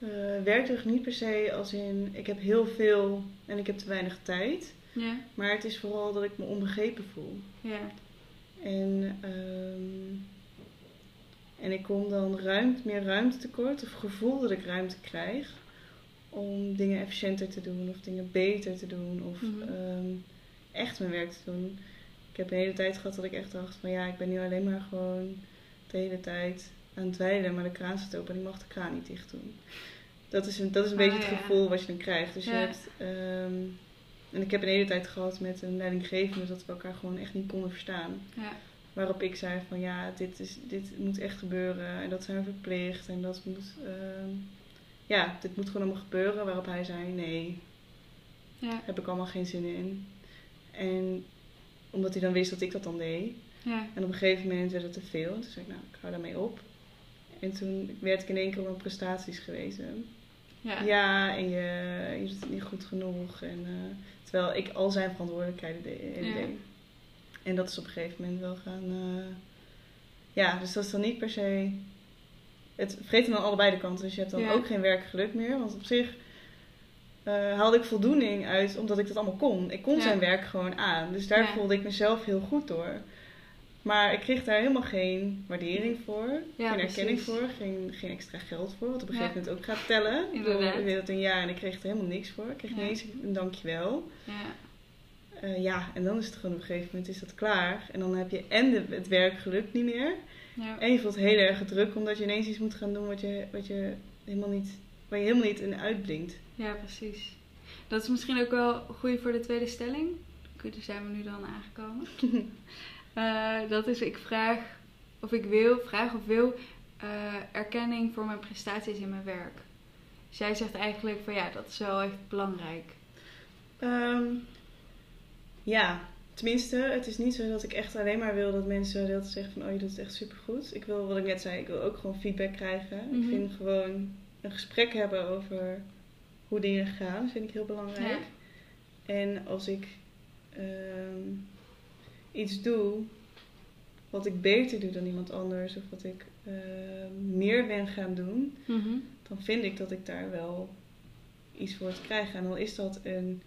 eh werkdruk niet per se als in ik heb heel veel en ik heb te weinig tijd. Ja, Maar het is vooral dat ik me onbegrepen voel. ja, En, ehm, en ik kom dan ruimte, meer ruimte tekort, of gevoel dat ik ruimte krijg om dingen efficiënter te doen, of dingen beter te doen, of Mhm. ehm, echt mijn werk te doen. Ik heb een hele tijd gehad dat ik echt dacht van ja, ik ben nu alleen maar gewoon de hele tijd aan het maar de kraan staat open en ik mag de kraan niet dicht doen. Dat is een, dat is een Ah, beetje het gevoel wat je dan krijgt. Dus je hebt, ehm, en ik heb een hele tijd gehad met een leidinggevende dat we elkaar gewoon echt niet konden verstaan. Ja. Waarop ik zei van ja, dit, is, dit moet echt gebeuren en dat zijn we verplicht en dat moet, ehm, ja, dit moet gewoon allemaal gebeuren. Waarop hij zei nee, Ja. heb ik allemaal geen zin in. En omdat hij dan wist dat ik dat dan deed. Ja. En op een gegeven moment werd het te veel. En toen zei ik, nou, ik hou daarmee op. En toen werd ik in één keer op mijn prestaties gewezen. Ja. Ja, en je, je doet het niet goed genoeg. En, eh, terwijl ik al zijn verantwoordelijkheden de- Ja. deed. En dat is op een gegeven moment wel gaan... eh, ja, dus dat is dan niet per se... Het vreet dan aan allebei de kanten. Dus je hebt dan Ja. ook geen werkgeluk meer. Want op zich eh, haalde ik voldoening uit omdat ik dat allemaal kon. Ik kon zijn werk gewoon aan. Dus daar voelde ik mezelf heel goed door. Maar ik kreeg daar helemaal geen waardering voor. Ja, geen erkenning precies. voor. Geen, geen extra geld voor. Wat op een gegeven moment ook gaat tellen. Inderdaad. Ik deed dat een jaar en ik kreeg er helemaal niks voor. Ik kreeg niet eens een dankjewel. Ja. Eh, ja, en dan is het gewoon op een gegeven moment is dat klaar. En dan heb je en de, het werk gelukt niet meer. Ja. En je voelt heel erg druk omdat je ineens iets moet gaan doen wat je, wat je helemaal niet, waar je helemaal niet in uitblinkt. Ja, precies. Dat is misschien ook wel goed voor de tweede stelling. Daar zijn we nu dan aangekomen. (laughs) Eh, dat is, ik vraag of ik wil, vraag of wil eh, erkenning voor mijn prestaties in mijn werk. Dus jij zegt eigenlijk van ja, dat is wel echt belangrijk. Ehm, ja, tenminste, het is niet zo dat ik echt alleen maar wil dat mensen tijd zeggen van oh je doet het echt supergoed. Ik wil, wat ik net zei, ik wil ook gewoon feedback krijgen. Ik Mhm. vind gewoon een gesprek hebben over hoe dingen gaan, vind ik heel belangrijk. En als ik ehm, iets doe wat ik beter doe dan iemand anders of wat ik ehm, meer ben gaan doen, Mhm. dan vind ik dat ik daar wel iets voor te krijgen. En dan is dat een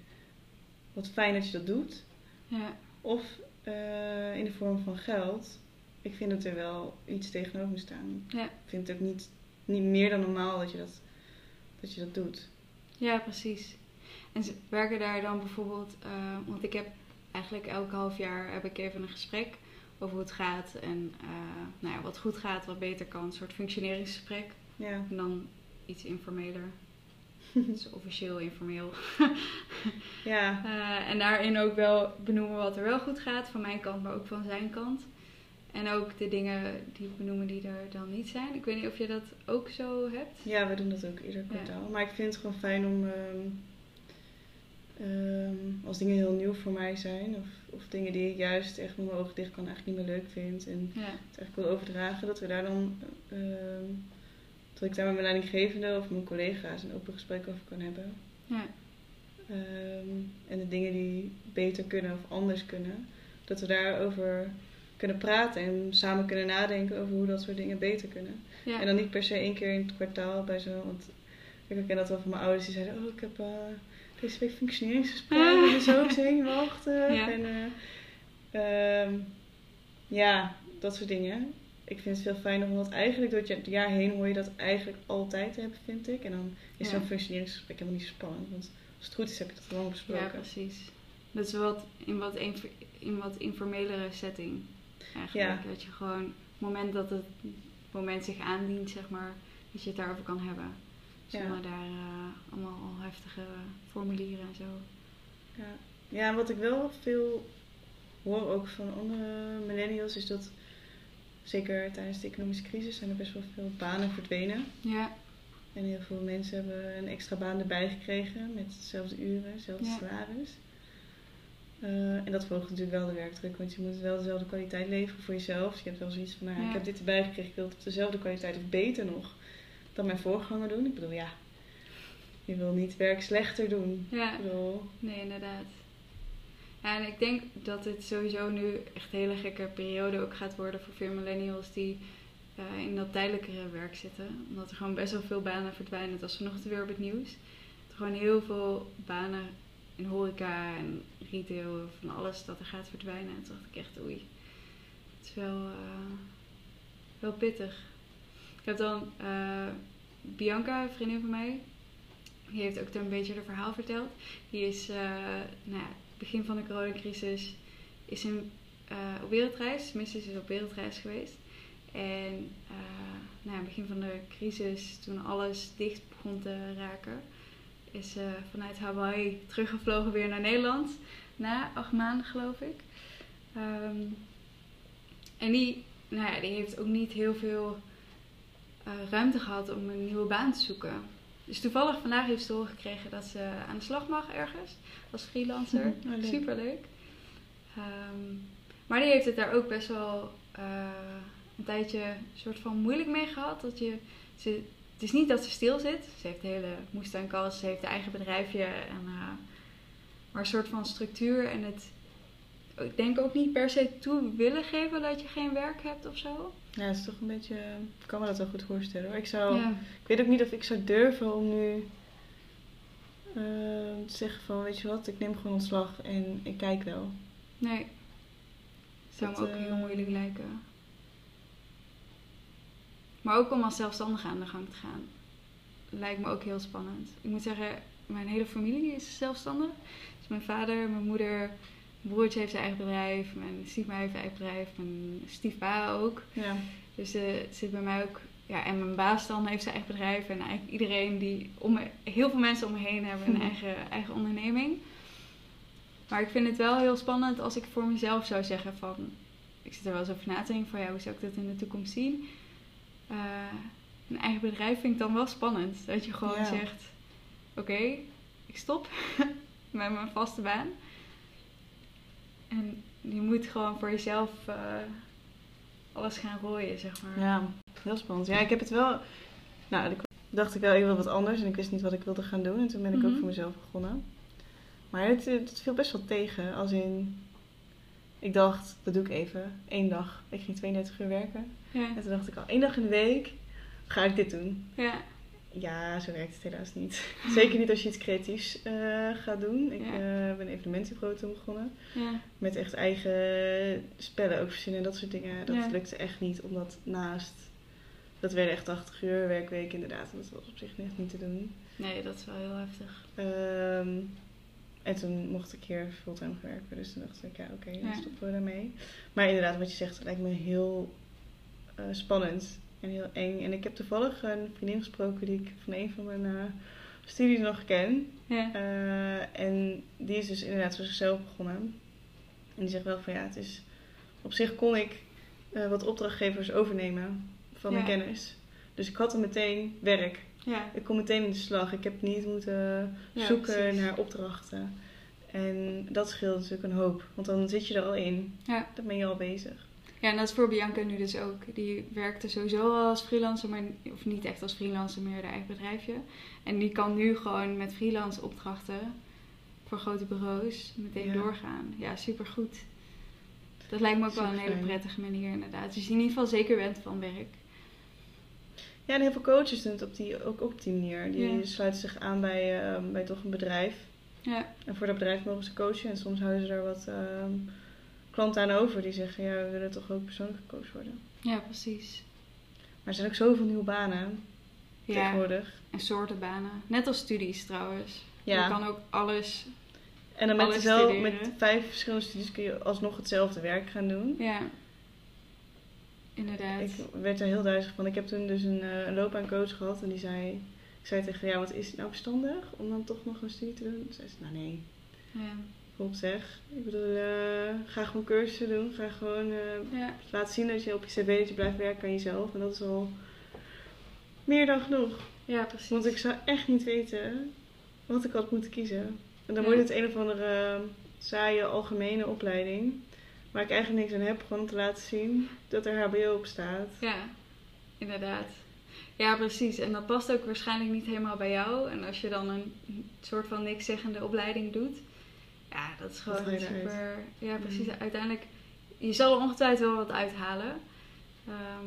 wat fijn dat je dat doet. Ja, Of eh, in de vorm van geld. Ik vind dat er wel iets tegenover moet staan. Ja. Ik vind het ook niet, niet meer dan normaal dat je dat, dat je dat doet. ja, precies. En werken daar dan bijvoorbeeld, eh, want ik heb eigenlijk elk half jaar heb ik even een gesprek over hoe het gaat en eh, nou ja, wat goed gaat, wat beter kan, een soort functioneringsgesprek. Ja. En dan iets informeler. (laughs) Dus officieel informeel. (laughs) Ja. Eh, en daarin ook wel benoemen wat er wel goed gaat, van mijn kant, maar ook van zijn kant. En ook de dingen die benoemen die er dan niet zijn. Ik weet niet of je dat ook zo hebt. ja, we doen dat ook ieder kwartaal. Maar ik vind het gewoon fijn om... ehm, ehm, als dingen heel nieuw voor mij zijn. Of, of dingen die ik juist echt met mijn ogen dicht kan eigenlijk niet meer leuk vind. En Ja, het eigenlijk wil overdragen, dat we daar dan, ehm, dat ik daar met mijn leidinggevende of mijn collega's een open gesprek over kan hebben. ja, Ehm, en de dingen die beter kunnen of anders kunnen, dat we daarover kunnen praten en samen kunnen nadenken over hoe dat soort dingen beter kunnen. ja. En dan niet per se één keer in het kwartaal bij zo, want ik herken dat wel van mijn ouders die zeiden, oh ik heb eh, deze week functioneringsgesprek, ik ben zo zenuwachtig. Ja. En, eh, ehm, ja, dat soort dingen. Ik vind het veel fijner omdat eigenlijk door het jaar heen hoor je dat eigenlijk altijd hebben, vind ik. En dan is Ja. zo'n functioneringsgesprek helemaal niet zo spannend. Want als het goed is heb je dat ja, besproken. precies. Dat is wat in wat, in wat informelere setting eigenlijk. Ja. Dat je gewoon, op het moment dat het moment zich aandient, zeg maar, dat je het daarover kan hebben. Ja. Zonder daar eh, allemaal al heftige formulieren en zo. Ja. ja, en wat ik wel veel hoor ook van andere millennials is dat zeker tijdens de economische crisis zijn er best wel veel banen verdwenen. Ja, En heel veel mensen hebben een extra baan erbij gekregen met dezelfde uren, hetzelfde Ja. salaris. Eh, en dat verhoogt natuurlijk wel de werkdruk, want je moet wel dezelfde kwaliteit leveren voor jezelf. Dus je hebt wel zoiets van, nou, Ja. ik heb dit erbij gekregen, ik wil het op dezelfde kwaliteit of beter nog dan mijn voorganger doen. Ik bedoel, ja, je wil niet werk slechter doen. ja. Ik bedoel, Nee, inderdaad. Ja, en ik denk dat dit sowieso nu echt een hele gekke periode ook gaat worden voor veel millennials die eh, in dat tijdelijkere werk zitten. Omdat er gewoon best wel veel banen verdwijnen. Dat is vanochtend weer op het nieuws. Dat er gewoon heel veel banen in horeca en retail, van alles dat er gaat verdwijnen. En toen dacht ik echt, oei, het is wel, eh, wel pittig. Ik heb dan eh, Bianca, een vriendin van mij, die heeft ook een beetje haar verhaal verteld. Die is, eh, nou ja, begin van de coronacrisis, is een eh, op wereldreis. Tenminste, is op wereldreis geweest. En uh, nou, het begin van de crisis, toen alles dicht begon te raken, is ze vanuit Hawaii teruggevlogen weer naar Nederland. Na acht maanden, geloof ik. Ehm, en die, nou ja, die heeft ook niet heel veel uh, ruimte gehad om een nieuwe baan te zoeken. Dus toevallig vandaag heeft ze gekregen dat ze aan de slag mag ergens als freelancer. Oh, leuk. Superleuk. Ehm, maar die heeft het daar ook best wel uh, een tijdje soort van moeilijk mee gehad. Dat je, ze, het is niet dat ze stil zit. Ze heeft de hele moestuinkast, ze heeft een eigen bedrijfje. En, uh, maar een soort van structuur en het... Ik denk ook niet per se toe willen geven dat je geen werk hebt of zo. Ja, het is toch een beetje... Ik kan me dat wel goed voorstellen hoor. Ik zou... Ja. Ik weet ook niet of ik zou durven om nu... Uh, te zeggen van, weet je wat, ik neem gewoon ontslag en ik kijk wel. Nee. Zou me Dat, ook eh, heel moeilijk lijken. Maar ook om als zelfstandige aan de gang te gaan. Lijkt me ook heel spannend. Ik moet zeggen, mijn hele familie is zelfstandig. Dus mijn vader, mijn moeder, broertje heeft zijn eigen bedrijf. Mijn stiefma heeft een eigen bedrijf. Mijn stiefpa ook. Ja. Dus eh, het zit bij mij ook... Ja, en mijn baas dan heeft zijn eigen bedrijf. En eigenlijk iedereen die... Om me, heel veel mensen om me heen hebben een Mhm. eigen, eigen onderneming. Maar ik vind het wel heel spannend als ik voor mezelf zou zeggen van... Ik zit er wel eens over na te denken van ja, hoe zou ik dat in de toekomst zien? Eh, een eigen bedrijf vind ik dan wel spannend. Dat je gewoon Ja. zegt, oké, ik stop (laughs) met mijn vaste baan. En je moet gewoon voor jezelf eh, alles gaan rooien, zeg maar. Ja, heel spannend. Ja, ik heb het wel... Nou, ik dacht ik wel, ik wil wat anders en ik wist niet wat ik wilde gaan doen. En toen ben ik Mhm. ook voor mezelf begonnen. Maar het, het viel best wel tegen. Als in, ik dacht, dat doe ik even. Eén dag. Ik ging 32 uur werken. Ja. En toen dacht ik al, één dag in de week ga ik dit doen. ja. Ja, zo werkt het helaas niet. (laughs) Zeker niet als je iets creatiefs eh, gaat doen. Ik Ja. eh, ben evenementenbureau toen begonnen. ja. Met echt eigen spellen ook verzinnen en dat soort dingen. Dat Ja. lukte echt niet, omdat naast... Dat werden echt 80 uur werkweek inderdaad. En dat was op zich echt niet te doen. Nee, dat is wel heel heftig. Ehm, en toen mocht ik hier fulltime gaan werken. Dus toen dacht ik, ja oké, dan Ja. stoppen we daarmee. Maar inderdaad, wat je zegt, lijkt me heel eh, spannend en heel eng. En ik heb toevallig een vriendin gesproken die ik van een van mijn eh, studies nog ken. Ja. Eh, en die is dus inderdaad voor zichzelf begonnen. En die zegt wel van ja, het is... Op zich kon ik eh, wat opdrachtgevers overnemen van mijn kennis. Dus ik had er meteen werk. ja. Ik kon meteen in de slag. Ik heb niet moeten zoeken precies. naar opdrachten. En dat scheelt natuurlijk een hoop. Want dan zit je er al in. Dan ben je al bezig. Ja, en dat is voor Bianca nu dus ook. Die werkte sowieso al als freelancer, maar, of niet echt als freelancer, meer haar eigen bedrijfje. En die kan nu gewoon met freelance opdrachten voor grote bureaus meteen Ja. doorgaan. Ja, supergoed. Dat lijkt me ook wel een hele prettige manier inderdaad. Dus je in ieder geval zeker bent van werk. Ja, en heel veel coaches doen het op die, ook op die manier. Die Ja. sluiten zich aan bij, ehm, bij toch een bedrijf. Ja, En voor dat bedrijf mogen ze coachen. En soms houden ze daar wat ehm, klanten aan over. Die zeggen, ja, we willen toch ook persoonlijk gecoacht worden. ja precies. Maar er zijn ook zoveel nieuwe banen Ja, tegenwoordig. en soorten banen. Net als studies trouwens. Ja. Je kan ook alles. En dan met, dezelfde, met vijf verschillende studies kun je alsnog hetzelfde werk gaan doen. Ja, inderdaad. Ik werd er heel duizelig van. Ik heb toen dus een, een loopbaancoach gehad en die zei, ik zei tegen haar, ja, wat is het nou verstandig om dan toch nog een studie te doen? Toen zei ze, nou nee, Ja, op zeg. Ik bedoel, eh, ga gewoon cursussen doen. Ga gewoon eh, ja, laten zien dat je op je cv dat je blijft werken aan jezelf. En dat is al meer dan genoeg. ja precies. Want ik zou echt niet weten wat ik had moeten kiezen. En dan Ja. wordt het een of andere eh, saaie algemene opleiding. Waar ik eigenlijk niks aan heb, gewoon te laten zien dat er HBO op staat. Ja, inderdaad. Ja, precies. En dat past ook waarschijnlijk niet helemaal bij jou. En als je dan een soort van niks zeggende opleiding doet, ja, dat is gewoon super. Ja, precies. Mm. Uiteindelijk, je zal er ongetwijfeld wel wat uithalen. Ehm,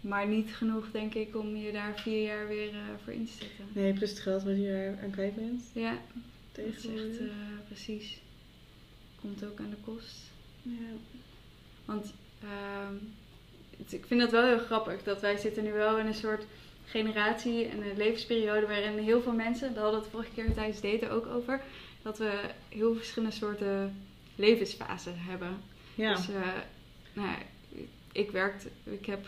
maar niet genoeg, denk ik, om je daar vier jaar weer eh, voor in te zetten. Nee, plus het geld wat je er aan kwijt bent. Ja, dat is echt eh, precies. Komt ook aan de kost. Ja. Want ehm, het- ik vind dat wel heel grappig. Dat wij zitten nu wel in een soort generatie en een levensperiode waarin heel veel mensen, daar hadden we het vorige keer tijdens daten ook over, dat we heel verschillende soorten levensfasen hebben. Ja. Dus eh, nou, ik werkte, ik heb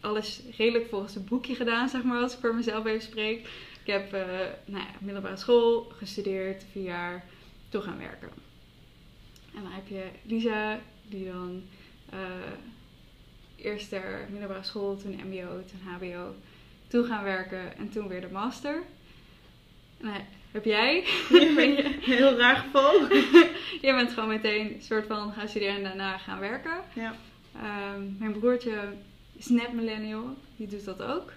alles redelijk volgens het boekje gedaan, zeg maar, als ik voor mezelf even spreek. Ik heb eh, nou ja, middelbare school gestudeerd, vier jaar, toen gaan werken. En dan heb je Lisa, die dan eh, eerst de middelbare school, toen MBO, toen HBO, toen gaan werken en toen weer de master. Nou, heb jij? (laughs) Ben je- Heel raar geval. (laughs) Jij bent gewoon meteen een soort van gaan studeren en daarna gaan werken. Ja. Ehm, mijn broertje is net millennial, die doet dat ook.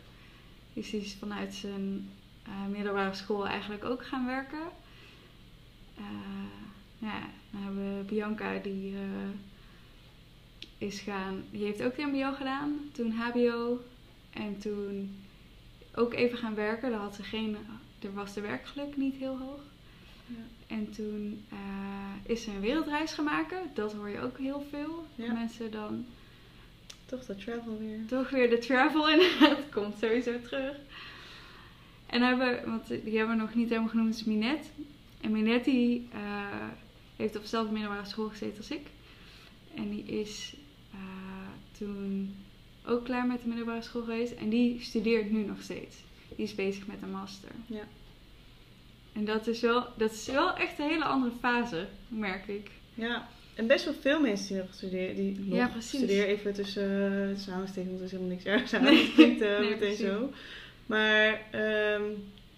Dus die is vanuit zijn eh, middelbare school eigenlijk ook gaan werken. Eh, ja, dan hebben we Bianca, die, eh, is gaan, die heeft ook de MBO gedaan, toen HBO en toen ook even gaan werken. Daar had ze geen, er was de werkgeluk niet heel hoog. Ja. En toen eh, is ze een wereldreis gaan maken. Dat hoor je ook heel veel. Ja. Mensen dan Toch dat travel weer. toch weer de travel inderdaad. (laughs) Komt sowieso terug. En hebben want die hebben we nog niet helemaal genoemd, is Minette. En Minette die, eh, heeft op dezelfde middelbare school gezeten als ik. En die is eh, toen ook klaar met de middelbare school geweest. En die studeert nu nog steeds. Die is bezig met een master. Ja. En dat is wel, dat is wel echt een hele andere fase, merk ik. Ja. En best wel veel mensen die nog studeren. Die nog Ja, precies. studeren even tussen uh, samensteken, want er is helemaal niks ergs aan. Nee. (laughs) Klinkt eh, Nee, meteen zo. Maar ehm,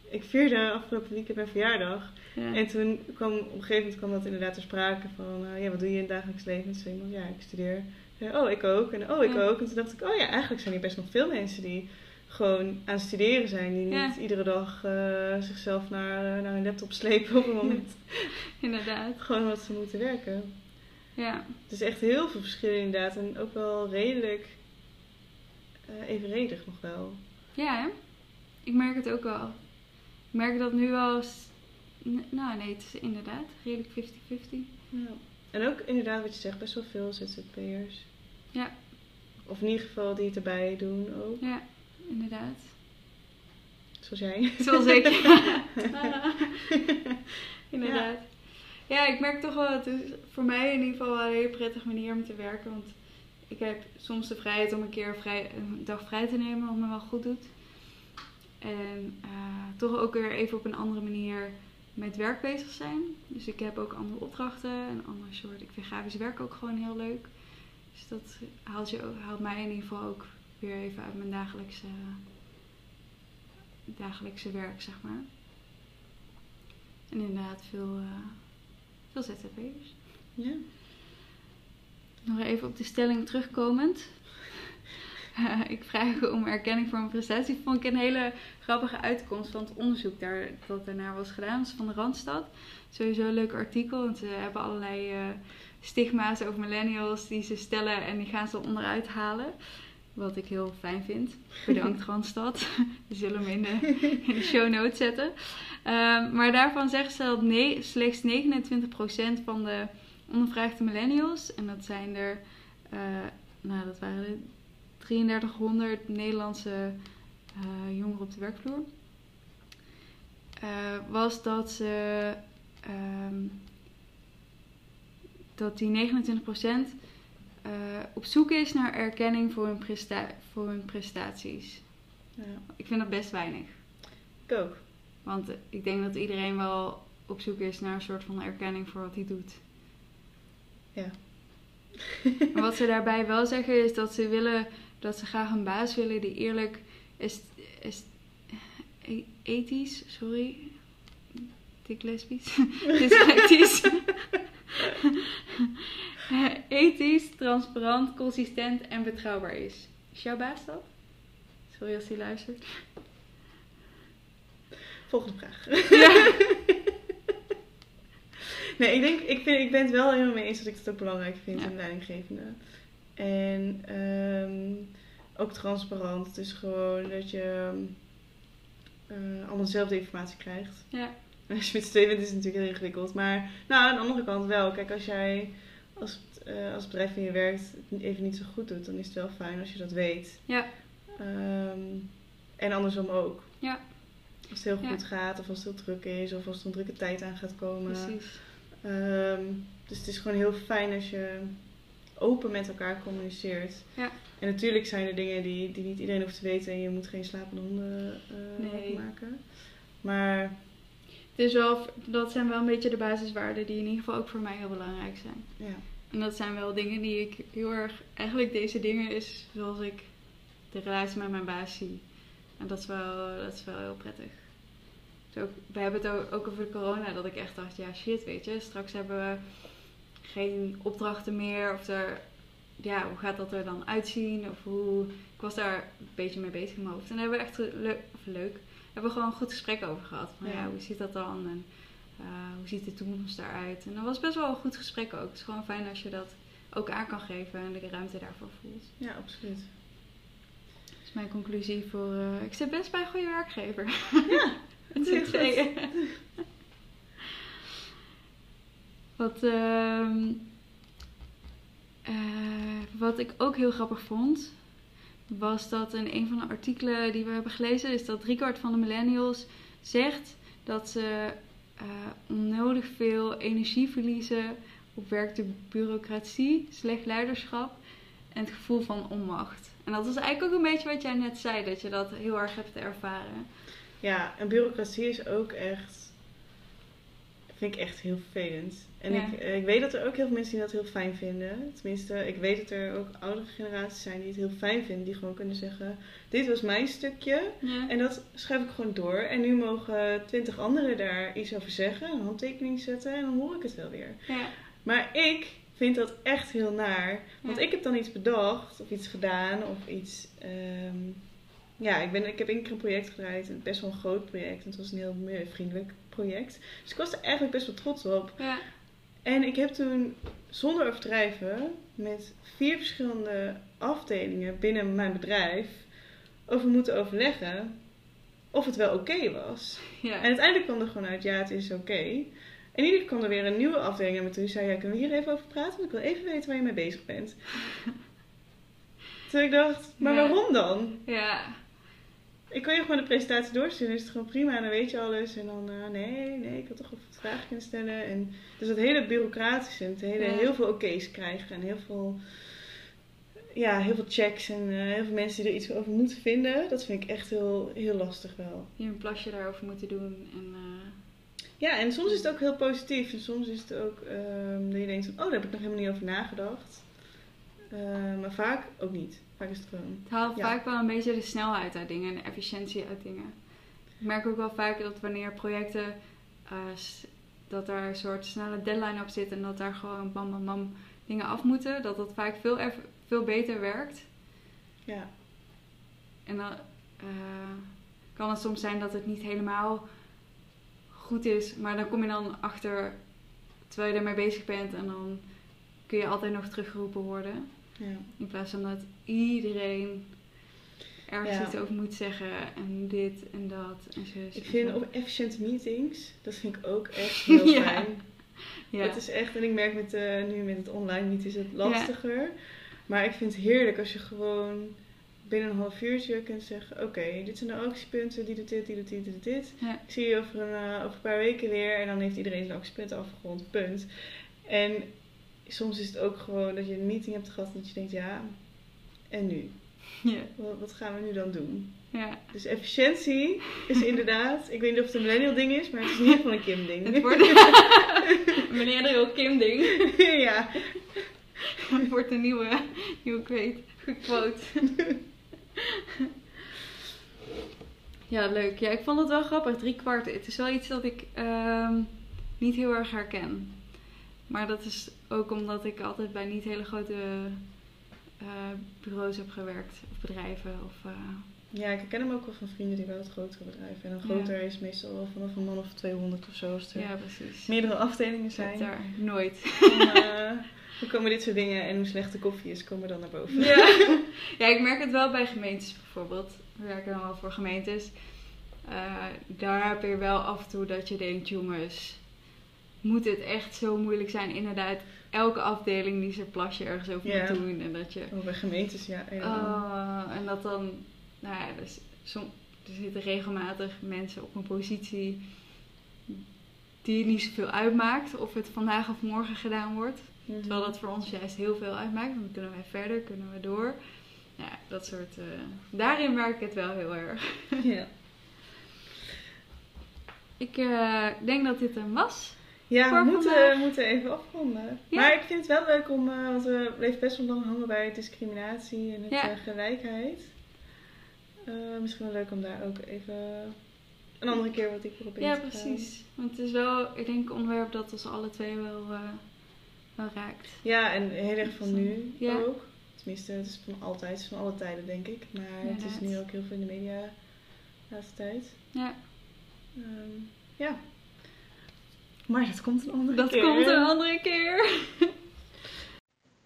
ik vierde afgelopen weekend mijn verjaardag. Ja. En toen kwam op een gegeven moment kwam dat inderdaad ter sprake van, eh, ja, wat doe je in het dagelijks leven? Iemand, ja, ik studeer. Oh, ik ook. En oh, ik Ja. ook. En toen dacht ik, oh ja, eigenlijk zijn er best nog veel mensen die gewoon aan het studeren zijn. Die Ja. niet iedere dag eh, zichzelf naar, naar hun laptop slepen op het moment. (laughs) Inderdaad. gewoon wat ze moeten werken. Ja. Het is echt heel veel verschillen inderdaad. En ook wel redelijk eh, evenredig nog wel. Ja, hè? Ik merk het ook wel. Ik merk dat nu wel... Nou, nee, het is inderdaad redelijk 50-50. Ja. En ook inderdaad wat je zegt, best wel veel ZZP'ers. Ja. Of in ieder geval die het erbij doen ook. Ja, inderdaad. Zoals jij. Zoals ik. (laughs) (laughs) inderdaad. Ja. ik merk toch wel, het is voor mij in ieder geval wel een hele prettige manier om te werken. Want ik heb soms de vrijheid om een keer vrij, een dag vrij te nemen, wat me wel goed doet. En eh, toch ook weer even op een andere manier met werk bezig zijn. Dus ik heb ook andere opdrachten en ander soort. Ik vind grafisch werk ook gewoon heel leuk. Dus dat haalt, je, haalt mij in ieder geval ook weer even uit mijn dagelijkse, dagelijkse werk, zeg maar. En inderdaad veel, eh veel ZZP'ers. Ja. Nog even op de stelling terugkomend. (laughs) Ik vraag om erkenning voor mijn prestatie. Vond ik een hele grappige uitkomst van het onderzoek daar, dat daarnaar was gedaan. Dat is van de Randstad. Sowieso een leuk artikel. Want ze hebben allerlei eh, stigma's over millennials die ze stellen. En die gaan ze onderuit halen. Wat ik heel fijn vind. Bedankt (laughs) Randstad. (laughs) We zullen hem in de, in de show notes zetten. Ehm, maar daarvan zeggen ze dat nee, slechts 29% van de ondervraagde millennials, en dat zijn er, eh, nou dat waren er 3300 Nederlandse eh, jongeren op de werkvloer, eh, was dat ze ehm, dat die 29% eh, op zoek is naar erkenning voor hun, presta- voor hun prestaties. ja. Ik vind dat best weinig. Ik ook. Want ik denk dat iedereen wel op zoek is naar een soort van erkenning voor wat hij doet. Ja. Wat ze daarbij wel zeggen is dat ze willen dat ze graag een baas willen die eerlijk is, is e- ethisch, sorry, dik lesbisch, (laughs) dyslectisch, (laughs) ethisch, transparant, consistent en betrouwbaar is. Is jouw baas dat? Sorry als hij luistert. Volgende vraag. Ja. (laughs) Nee, ik denk, ik, vind, ik ben het wel helemaal mee eens dat ik het ook belangrijk vind Ja. in leidinggevende. En ehm, ook transparant. Dus gewoon dat je eh, allemaal dezelfde informatie krijgt. Ja. En (laughs) als je met z'n tweeën bent is het natuurlijk heel ingewikkeld. Maar nou, aan de andere kant wel. Kijk, als jij als, eh, als bedrijf van je werkt het even niet zo goed doet, dan is het wel fijn als je dat weet. Ja. Ehm, en andersom ook. Ja. Als het heel Ja. goed gaat, of als het heel druk is, of als er een drukke tijd aan gaat komen. Precies. Dus het is gewoon heel fijn als je open met elkaar communiceert. Ja. En natuurlijk zijn er dingen die, die niet iedereen hoeft te weten en je moet geen slapende honden eh, Nee. maken. Maar Het is wel, dat zijn wel een beetje de basiswaarden die in ieder geval ook voor mij heel belangrijk zijn. ja, En dat zijn wel dingen die ik heel erg. Eigenlijk deze dingen is zoals ik de relatie met mijn baas zie. En dat is wel, dat is wel heel prettig. Dus ook, we hebben het ook, ook over corona, dat ik echt dacht, ja shit, weet je, straks hebben we geen opdrachten meer. Of er, ja, hoe gaat dat er dan uitzien? Of hoe, ik was daar een beetje mee bezig in mijn hoofd. En daar hebben we echt leuk, of leuk, hebben we gewoon een goed gesprek over gehad. Van, Ja. ja. hoe zit dat dan? En eh, hoe ziet de toekomst daaruit? En dat was best wel een goed gesprek ook. Het is gewoon fijn als je dat ook aan kan geven en de ruimte daarvoor voelt. ja, absoluut. Dat is mijn conclusie voor... eh, ik zit best bij een goede werkgever. Ja, (laughs) Het zit. (laughs) Wat, ehm, eh, wat ik ook heel grappig vond, was dat in een van de artikelen die we hebben gelezen, is dat driekwart van de millennials zegt dat ze eh, onnodig veel energie verliezen op werk de bureaucratie, slecht leiderschap en het gevoel van onmacht. En dat is eigenlijk ook een beetje wat jij net zei, dat je dat heel erg hebt ervaren. Ja, en bureaucratie is ook echt, vind ik echt heel vervelend. En Ja. ik, eh, ik weet dat er ook heel veel mensen die dat heel fijn vinden. Tenminste, ik weet dat er ook oudere generaties zijn die het heel fijn vinden. Die gewoon kunnen zeggen, dit was mijn stukje. Ja. En dat schrijf ik gewoon door. En nu mogen twintig anderen daar iets over zeggen, een handtekening zetten en dan hoor ik het wel weer. Ja. Maar ik vind dat echt heel naar. Want ik heb dan iets bedacht of iets gedaan of iets. ehm, ja, ik, ben, ik heb één keer een project gedraaid. Best wel een groot project. En het was een heel milieuvriendelijk project. Dus ik was er eigenlijk best wel trots op. Ja. En ik heb toen zonder overdrijven met vier verschillende afdelingen binnen mijn bedrijf over moeten overleggen of het wel oké was. Ja. En uiteindelijk kwam er gewoon uit, ja, het is oké. En ieder kwam er weer een nieuwe afdeling naar me toe. Die zei, ja, kunnen we hier even over praten? Want ik wil even weten waar je mee bezig bent. (laughs) Toen ik dacht, maar Ja. waarom dan? ja. Ik kan je gewoon de presentatie doorsturen, is het gewoon prima en dan weet je alles. En dan, eh, nee, nee, ik had toch even wat vragen kunnen stellen. En dus dat hele bureaucratische, en het hele, Ja. heel veel oké's krijgen en heel veel, ja, heel veel checks en eh, heel veel mensen die er iets over moeten vinden. Dat vind ik echt heel, heel lastig wel. Je een plasje daarover moeten doen. En, eh, Ja, en soms is het ook heel positief. En soms is het ook ehm, dat je denkt van, oh, daar heb ik nog helemaal niet over nagedacht. Eh, maar vaak ook niet. Vaak is het gewoon... het haalt Ja. vaak wel een beetje de snelheid uit dingen en de efficiëntie uit dingen. Ik merk ook wel vaak dat wanneer projecten, eh, dat daar een soort snelle deadline op zit en dat daar gewoon bam bam bam dingen af moeten, dat dat vaak veel, veel beter werkt. Ja, En dan eh, kan het soms zijn dat het niet helemaal goed is, maar dan kom je dan achter terwijl je ermee bezig bent en dan kun je altijd nog teruggeroepen worden. Ja. In plaats van dat iedereen ergens Ja. iets over moet zeggen en dit en dat en zus. Ik vind zo. op efficiënte meetings, dat vind ik ook echt (laughs) heel Ja. fijn. ja. Het is echt, en ik merk met, eh, nu met het online meet is het lastiger. Maar ik vind het heerlijk als je gewoon binnen een half uurtje kunt zeggen: Oké, dit zijn de actiepunten, die doet dit, die doet dit, die doet dit. Ja. Ik zie je over een, eh, over een paar weken weer en dan heeft iedereen zijn actiepunten afgerond, punt. En soms is het ook gewoon dat je een meeting hebt gehad en dat je denkt: Ja, en nu? (laughs) Ja. Wat, wat gaan we nu dan doen? ja. Dus efficiëntie is (laughs) inderdaad, ik weet niet of het een millennial ding is, maar het is in ieder geval een Kim ding. Het wordt heel (laughs) Kim ding. ja. Het wordt een nieuwe, nieuwe quote. quote. ja, leuk. Ja, ik vond het wel grappig. Drie kwart. Het is wel iets dat ik ehm, niet heel erg herken. Maar dat is ook omdat ik altijd bij niet hele grote eh, bureaus heb gewerkt. Of bedrijven. Of, eh, ja, ik ken hem ook wel van vrienden die bij wat grotere bedrijven. En een Ja. groter is meestal wel vanaf een man of 200 of zo. Als er ja, precies. meerdere afdelingen zijn. daar nooit. Dan, (laughs) eh, dan komen dit soort dingen en hoe slecht de koffie is, komen dan naar boven. Ja. (laughs) ja, ik merk het wel bij gemeentes bijvoorbeeld. We werken dan wel voor gemeentes. Daar heb je wel af en toe dat je denkt, jongens, moet het echt zo moeilijk zijn? Inderdaad, elke afdeling die zijn plasje ergens over Ja. moet doen. En dat je... Oh, bij gemeentes, ja. Oh, en dat dan, nou ja, dus som, er zitten regelmatig mensen op een positie die niet zoveel uitmaakt of het vandaag of morgen gedaan wordt. Mhm. Terwijl dat voor ons juist heel veel uitmaakt. Dan kunnen wij verder, kunnen we door. Ja, dat soort... eh, daarin merk ik het wel heel erg. Ja. (laughs) Ik eh, denk dat dit hem was. Ja, we moeten, we moeten even afronden. Ja. Maar ik vind het wel leuk om, eh, want we bleven best wel lang hangen bij discriminatie en het, Ja. eh, gelijkheid. Eh, misschien wel leuk om daar ook even een andere keer wat dieper op in Ja, te gaan. precies. Want het is wel, ik denk, een onderwerp dat ons alle twee wel, wel raakt. Ja, en heel erg van nu Ja. ook. Tenminste, het is van altijd, het is van alle tijden denk ik. Maar het is nu ook heel veel in de media de laatste tijd. Ja, Ehm, ja. Maar dat komt een andere dat keer. komt een andere keer.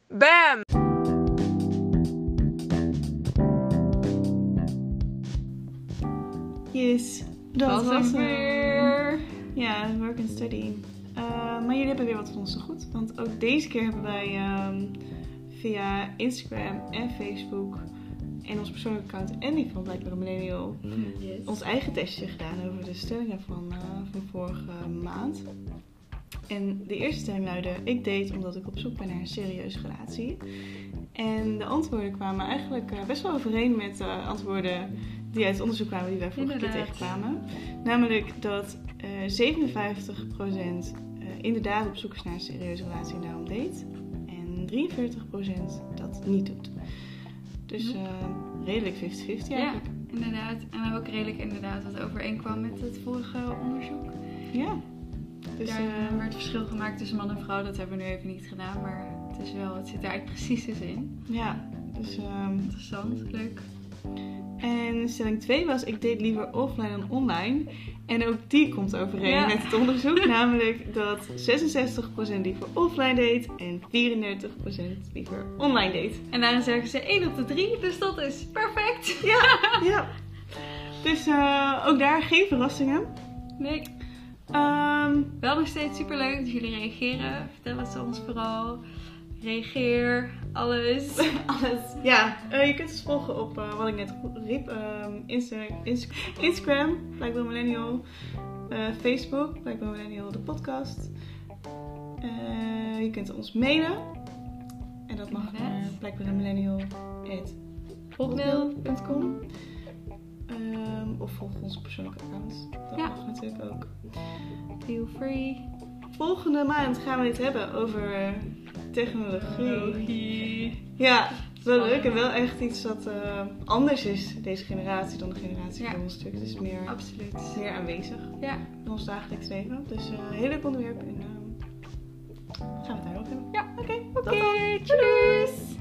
(laughs) Bam! Yes, dat was was hem hem. weer. Ja, work and study. Eh, maar jullie hebben weer wat van ons te goed. Want ook deze keer hebben wij ehm, via Instagram en Facebook en ons persoonlijke account en die van Blijkbaar een Millennial Yes. ons eigen testje gedaan over de stellingen van, eh, van vorige maand. En de eerste stelling luidde: Ik date omdat ik op zoek ben naar een serieuze relatie. En de antwoorden kwamen eigenlijk eh, best wel overeen met de antwoorden die uit het onderzoek kwamen die wij vorige keer Inderdaad. tegenkwamen. Namelijk dat eh 57% eh, inderdaad op zoek is naar een serieuze relatie en daarom date. En 43% dat niet doet. Dus eh, redelijk 50-50 Ja, eigenlijk. inderdaad. En ook redelijk inderdaad wat overeenkwam met het vorige onderzoek. Ja. Dus, Daar eh, werd verschil gemaakt tussen man en vrouw. Dat hebben we nu even niet gedaan, maar het, is wel, het zit daar eigenlijk precies dus in. ja, dus... ehm, Interessant, leuk. En stelling 2 was, ik date liever offline dan online. En ook die komt overeen Ja. met het onderzoek. (laughs) namelijk dat 66% liever offline date en 34% liever online date. En daarin zeggen ze 1 op de 3, dus dat is perfect. (laughs) Ja. Dus eh, ook daar geen verrassingen. Nee, Ehm, wel nog steeds super leuk dat jullie reageren. Vertel het ons vooral. Reageer, alles. (laughs) alles. Ja, eh, je kunt ons volgen op eh, wat ik net riep. ehm, Insta Inst- Instagram, Blijkbaar Millennial. eh, Facebook, Blijkbaar Millennial, de podcast. Je kunt ons mailen. En dat mag naar blijkbaarmillennial.hotmail.com Ehm Of volg onze persoonlijke accounts. Dat Ja. mag natuurlijk ook. Feel free. Volgende maand gaan we het hebben over technologie. Ja, wel leuk en wel echt iets dat eh, anders is deze generatie dan de generatie Ja. van ons stuk. Het is meer, Absoluut. meer aanwezig Ja, in ons dagelijks leven. Dus eh, een heel leuk onderwerp en ehm, gaan we het daarover hebben. Ja. oké. oké, tjus!